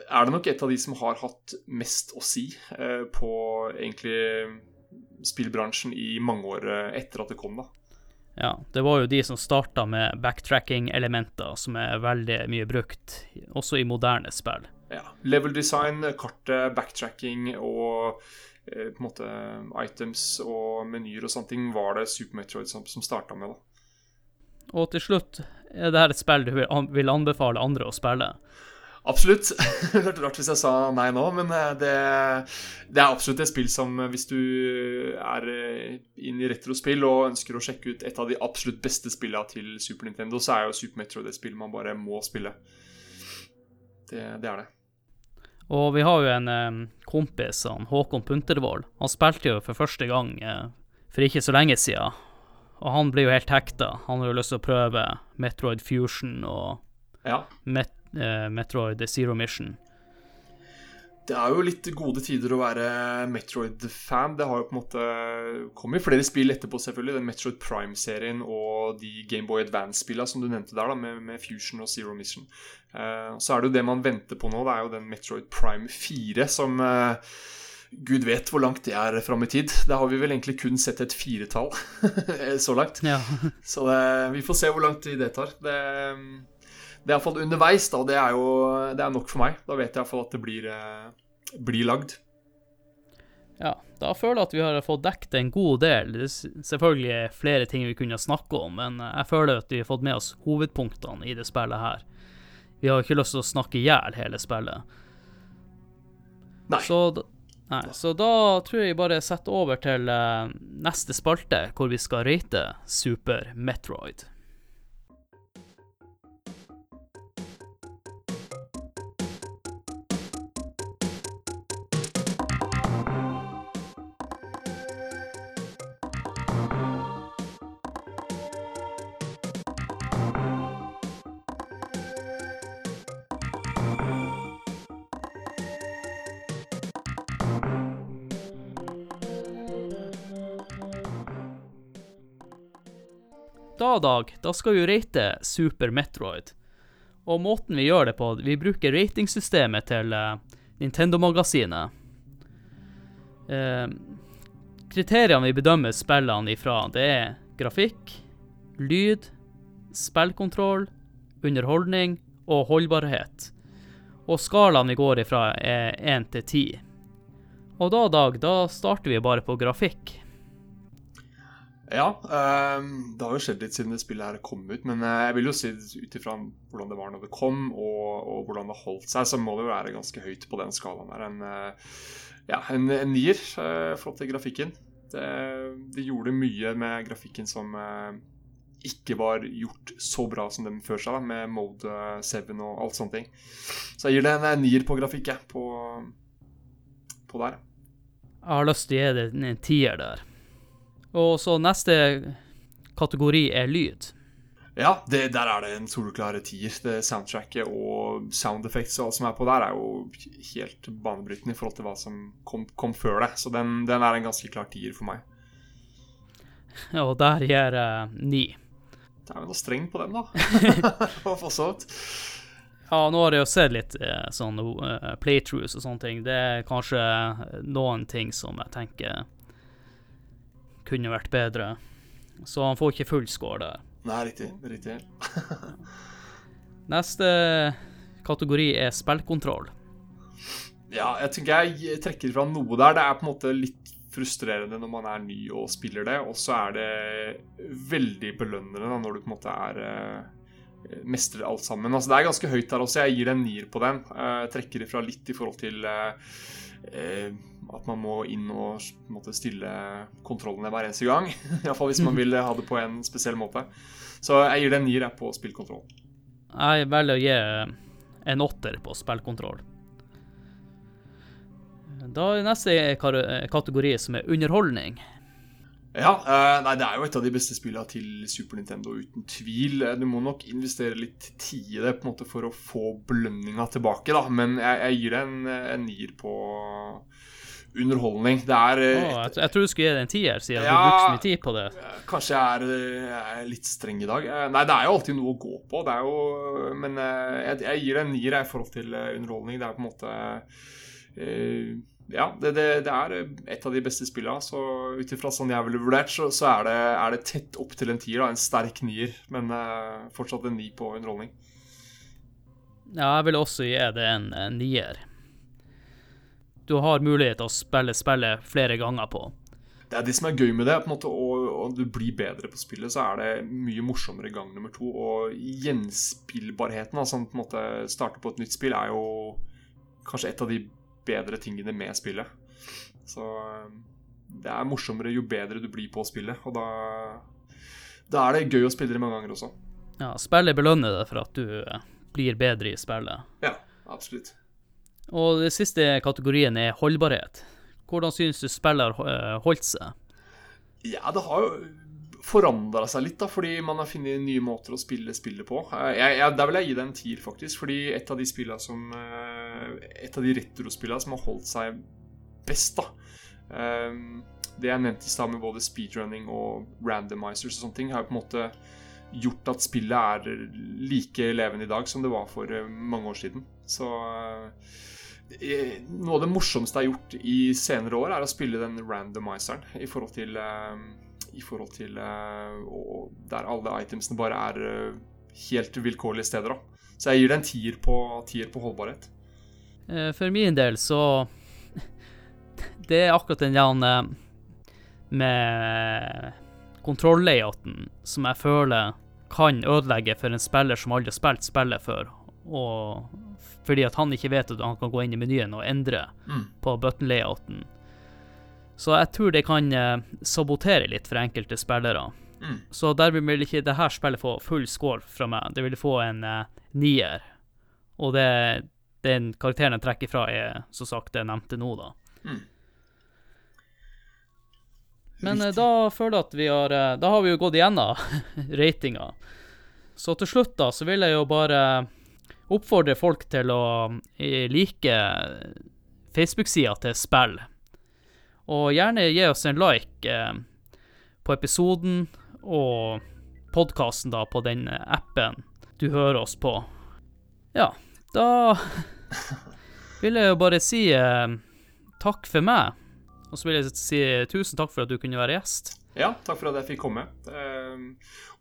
er det nok et av de som har hatt mest å si eh, på egentlig spillbransjen i mange år uh, etter at det kom, da. Ja, det var jo de som starta med backtracking-elementer, som er veldig mye brukt, også i moderne spill. Ja. Level design, kartet, backtracking og eh, på en måte items og menyer og sånne ting var det Super Metroid som, som starta med. da. Og til slutt, er dette et spill du vil anbefale andre å spille? Absolutt. Det hørtes rart hvis jeg sa nei nå, men det, det, er absolutt et spill som hvis du er inn i retrospill og ønsker å sjekke ut et av de absolutt beste spillene til Super Nintendo, så er jo Super Metroid et spill man bare må spille. Det, det er det. Og vi har jo en kompis, han, Håkon Puntervold. Han spilte jo for første gang for ikke så lenge siden. Og han blir jo helt hekta. Han har jo lyst til å prøve Metroid Fusion og ja. Met Metroid Zero Mission. Det er jo litt gode tider å være Metroid-fan. Det har jo på en måte kommet flere spill etterpå, selvfølgelig. Den Metroid Prime-serien og de Gameboy Advance-spillene som du nevnte der, da, med, med, Fusion og Zero Mission. Uh, så er det jo det man venter på nå. Det er jo den Metroid Prime 4 som uh, Gud vet hvor langt det er fram i tid. Det har vi vel egentlig kun sett et firetall så langt. Ja. så det, vi får se hvor lang tid det tar. Det det er iallfall underveis, da. Det er jo det er nok for meg. Da vet jeg iallfall at det blir, eh, blir lagd. Ja, da føler jeg at vi har fått dekket en god del. Det er selvfølgelig flere ting vi kunne snakke om, men jeg føler at vi har fått med oss hovedpunktene i det spillet her. Vi har ikke lyst til å snakke i hjel hele spillet. Nei. Så, nei. Så da tror jeg bare setter over til uh, neste spalte, hvor vi skal rate Super Metroid. Dag, da skal vi rate Super Metroid. Og måten vi gjør det på Vi bruker ratingsystemet til uh, Nintendo-magasinet. Eh, kriteriene vi bedømmer spillene ifra, det er grafikk, lyd, spillkontroll, underholdning og holdbarhet. Og skalaen vi går ifra, er 1 til 10. Og da, Dag, da starter vi bare på grafikk. Ja, um, det har jo skjedd litt siden det spillet her kom ut, men eh, jeg vil jo si ut ifra hvordan det var når det kom, og, og, hvordan det holdt seg, så må det jo være ganske høyt på den skalaen der. En, eh, ja, en, en nier eh, flott til grafikken. Det, de gjorde mye med grafikken som ikke var gjort så bra som dem før seg, da, med Mode 7 og alt sånne ting. Så jeg gir det en nier på grafikk, jeg, på, på der. Jeg har lyst til å gi det en tier der. Og så neste kategori er lyd. Ja, det, der er det en soleklar tier. Det Soundtracket og sound effects og alt som er på der, er jo helt banebrytende i forhold til hva som kom, kom før det. Så den, den, er en ganske klar tier for meg. Og der gir jeg ni. Det er jo noe streng på dem, da. for så vidt. Ja, nå har jeg jo sett litt uh, sånn uh, playthroughs og sånne ting. Det er kanskje noen ting som jeg tenker kunne vært bedre. Så han får ikke full score der. Nei, riktig. Riktig. Neste kategori er spillkontroll. Ja, jeg tenker jeg trekker fra noe der. Det er på en måte litt frustrerende når man er ny og spiller det, og så er det veldig belønnende når du på en måte er uh, mestrer alt sammen. Altså, det er ganske høyt der også. Jeg gir en nier på den. Uh, trekker ifra litt i forhold til uh, at man må inn og måtte stille kontrollene hver eneste gang. Iallfall hvis man vil ha det på en spesiell måte. Så jeg gir det en nier på spillkontroll. Jeg velger å gi en åtter på spillkontroll. Da er neste kategori som er underholdning. Ja, uh, nei, det er jo et av de beste spillene til Super Nintendo, uten tvil. Du må nok investere litt tid i det på en måte for å få belønninga tilbake, da. Men jeg, jeg gir det en, en nier på underholdning. Det er oh, jeg, jeg, tror du skulle gi det en tier, siden ja, du brukte så mye tid på det. Kanskje jeg er, jeg er, litt streng i dag. Nei, det er jo alltid noe å gå på, det er jo Men jeg, jeg gir det en nier i forhold til underholdning. Det er på en måte uh, ja, det, det, det, er et av de beste spillene. Så ut ifra sånn jeg ville vurdert, så, så er, det, er, det, tett opp til en tier. Da, en sterk nier, men uh, fortsatt en ni på underholdning. Ja, jeg vil også gi det en, en nier. Du har mulighet til å spille spillet flere ganger på. Det er det som er gøy med det. på en måte, og, og du blir bedre på spillet, så er det mye morsommere gang nummer to. Og gjenspillbarheten, altså på en måte starte på et nytt spill, er jo kanskje et av de bedre tingene med spillet. Så eh, det er morsommere jo bedre du blir på spillet, og da, da er det gøy å spille det mange ganger også. Ja, spillet belønner deg for at du eh, blir bedre i spillet. Ja, absolutt. Og den siste kategorien er holdbarhet. Hvordan synes du spillet har eh, holdt seg? Ja, det har jo forandra seg litt, da, fordi man har funnet nye måter å spille spillet på. Eh, jeg, jeg, der vil jeg gi det en tier, faktisk. Fordi et av de spillene som Et av de retrospillene som har holdt seg best, da eh, Det jeg nevnte i stad med både speedrunning og randomizers og sånne ting, har jo på en måte gjort at spillet er like levende i dag som det var for mange år siden. Så noe av det morsomste jeg har gjort i senere år, er å spille den randomizeren i forhold til i forhold til der alle itemsene bare er helt vilkårlige steder. Da. Så jeg gir det en tier på, tier på holdbarhet. Uh, for min del så Det er akkurat den der med kontrolllayouten som jeg føler kan ødelegge for en spiller som aldri har spilt spillet før. Og fordi at han ikke vet at han kan gå inn i menyen og endre mm. på button-layouten. Så jeg tror det kan eh, sabotere litt for enkelte spillere. Mm. Så dermed vil ikke det her spillet få full score fra meg. Det vil få en uh, nier. Og det, den karakteren jeg trekker fra, er som sagt det jeg nevnte nå, da. Mm. Men uh, da føler jeg at vi har uh, Da har vi jo gått igjennom ratinga. Så til slutt, da, så vil jeg jo bare oppfordre folk til å like Facebook-sida til spill. Og gjerne gi oss en like eh, på episoden og podkasten da på den appen du hører oss på. Ja, da vil jeg jo bare si eh, takk for meg. Og så vil jeg si tusen takk for at du kunne være gjest. Ja, takk for at jeg fikk komme. Eh,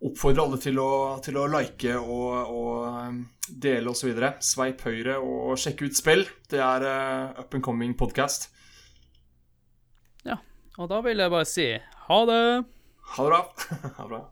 oppfordrer alle til å, til å like og, og eh, dele osv. Sveip høyre og sjekk ut spill. Det er up and coming podcast. Ja, og da vil jeg bare si ha det. Ha det bra. ha det bra.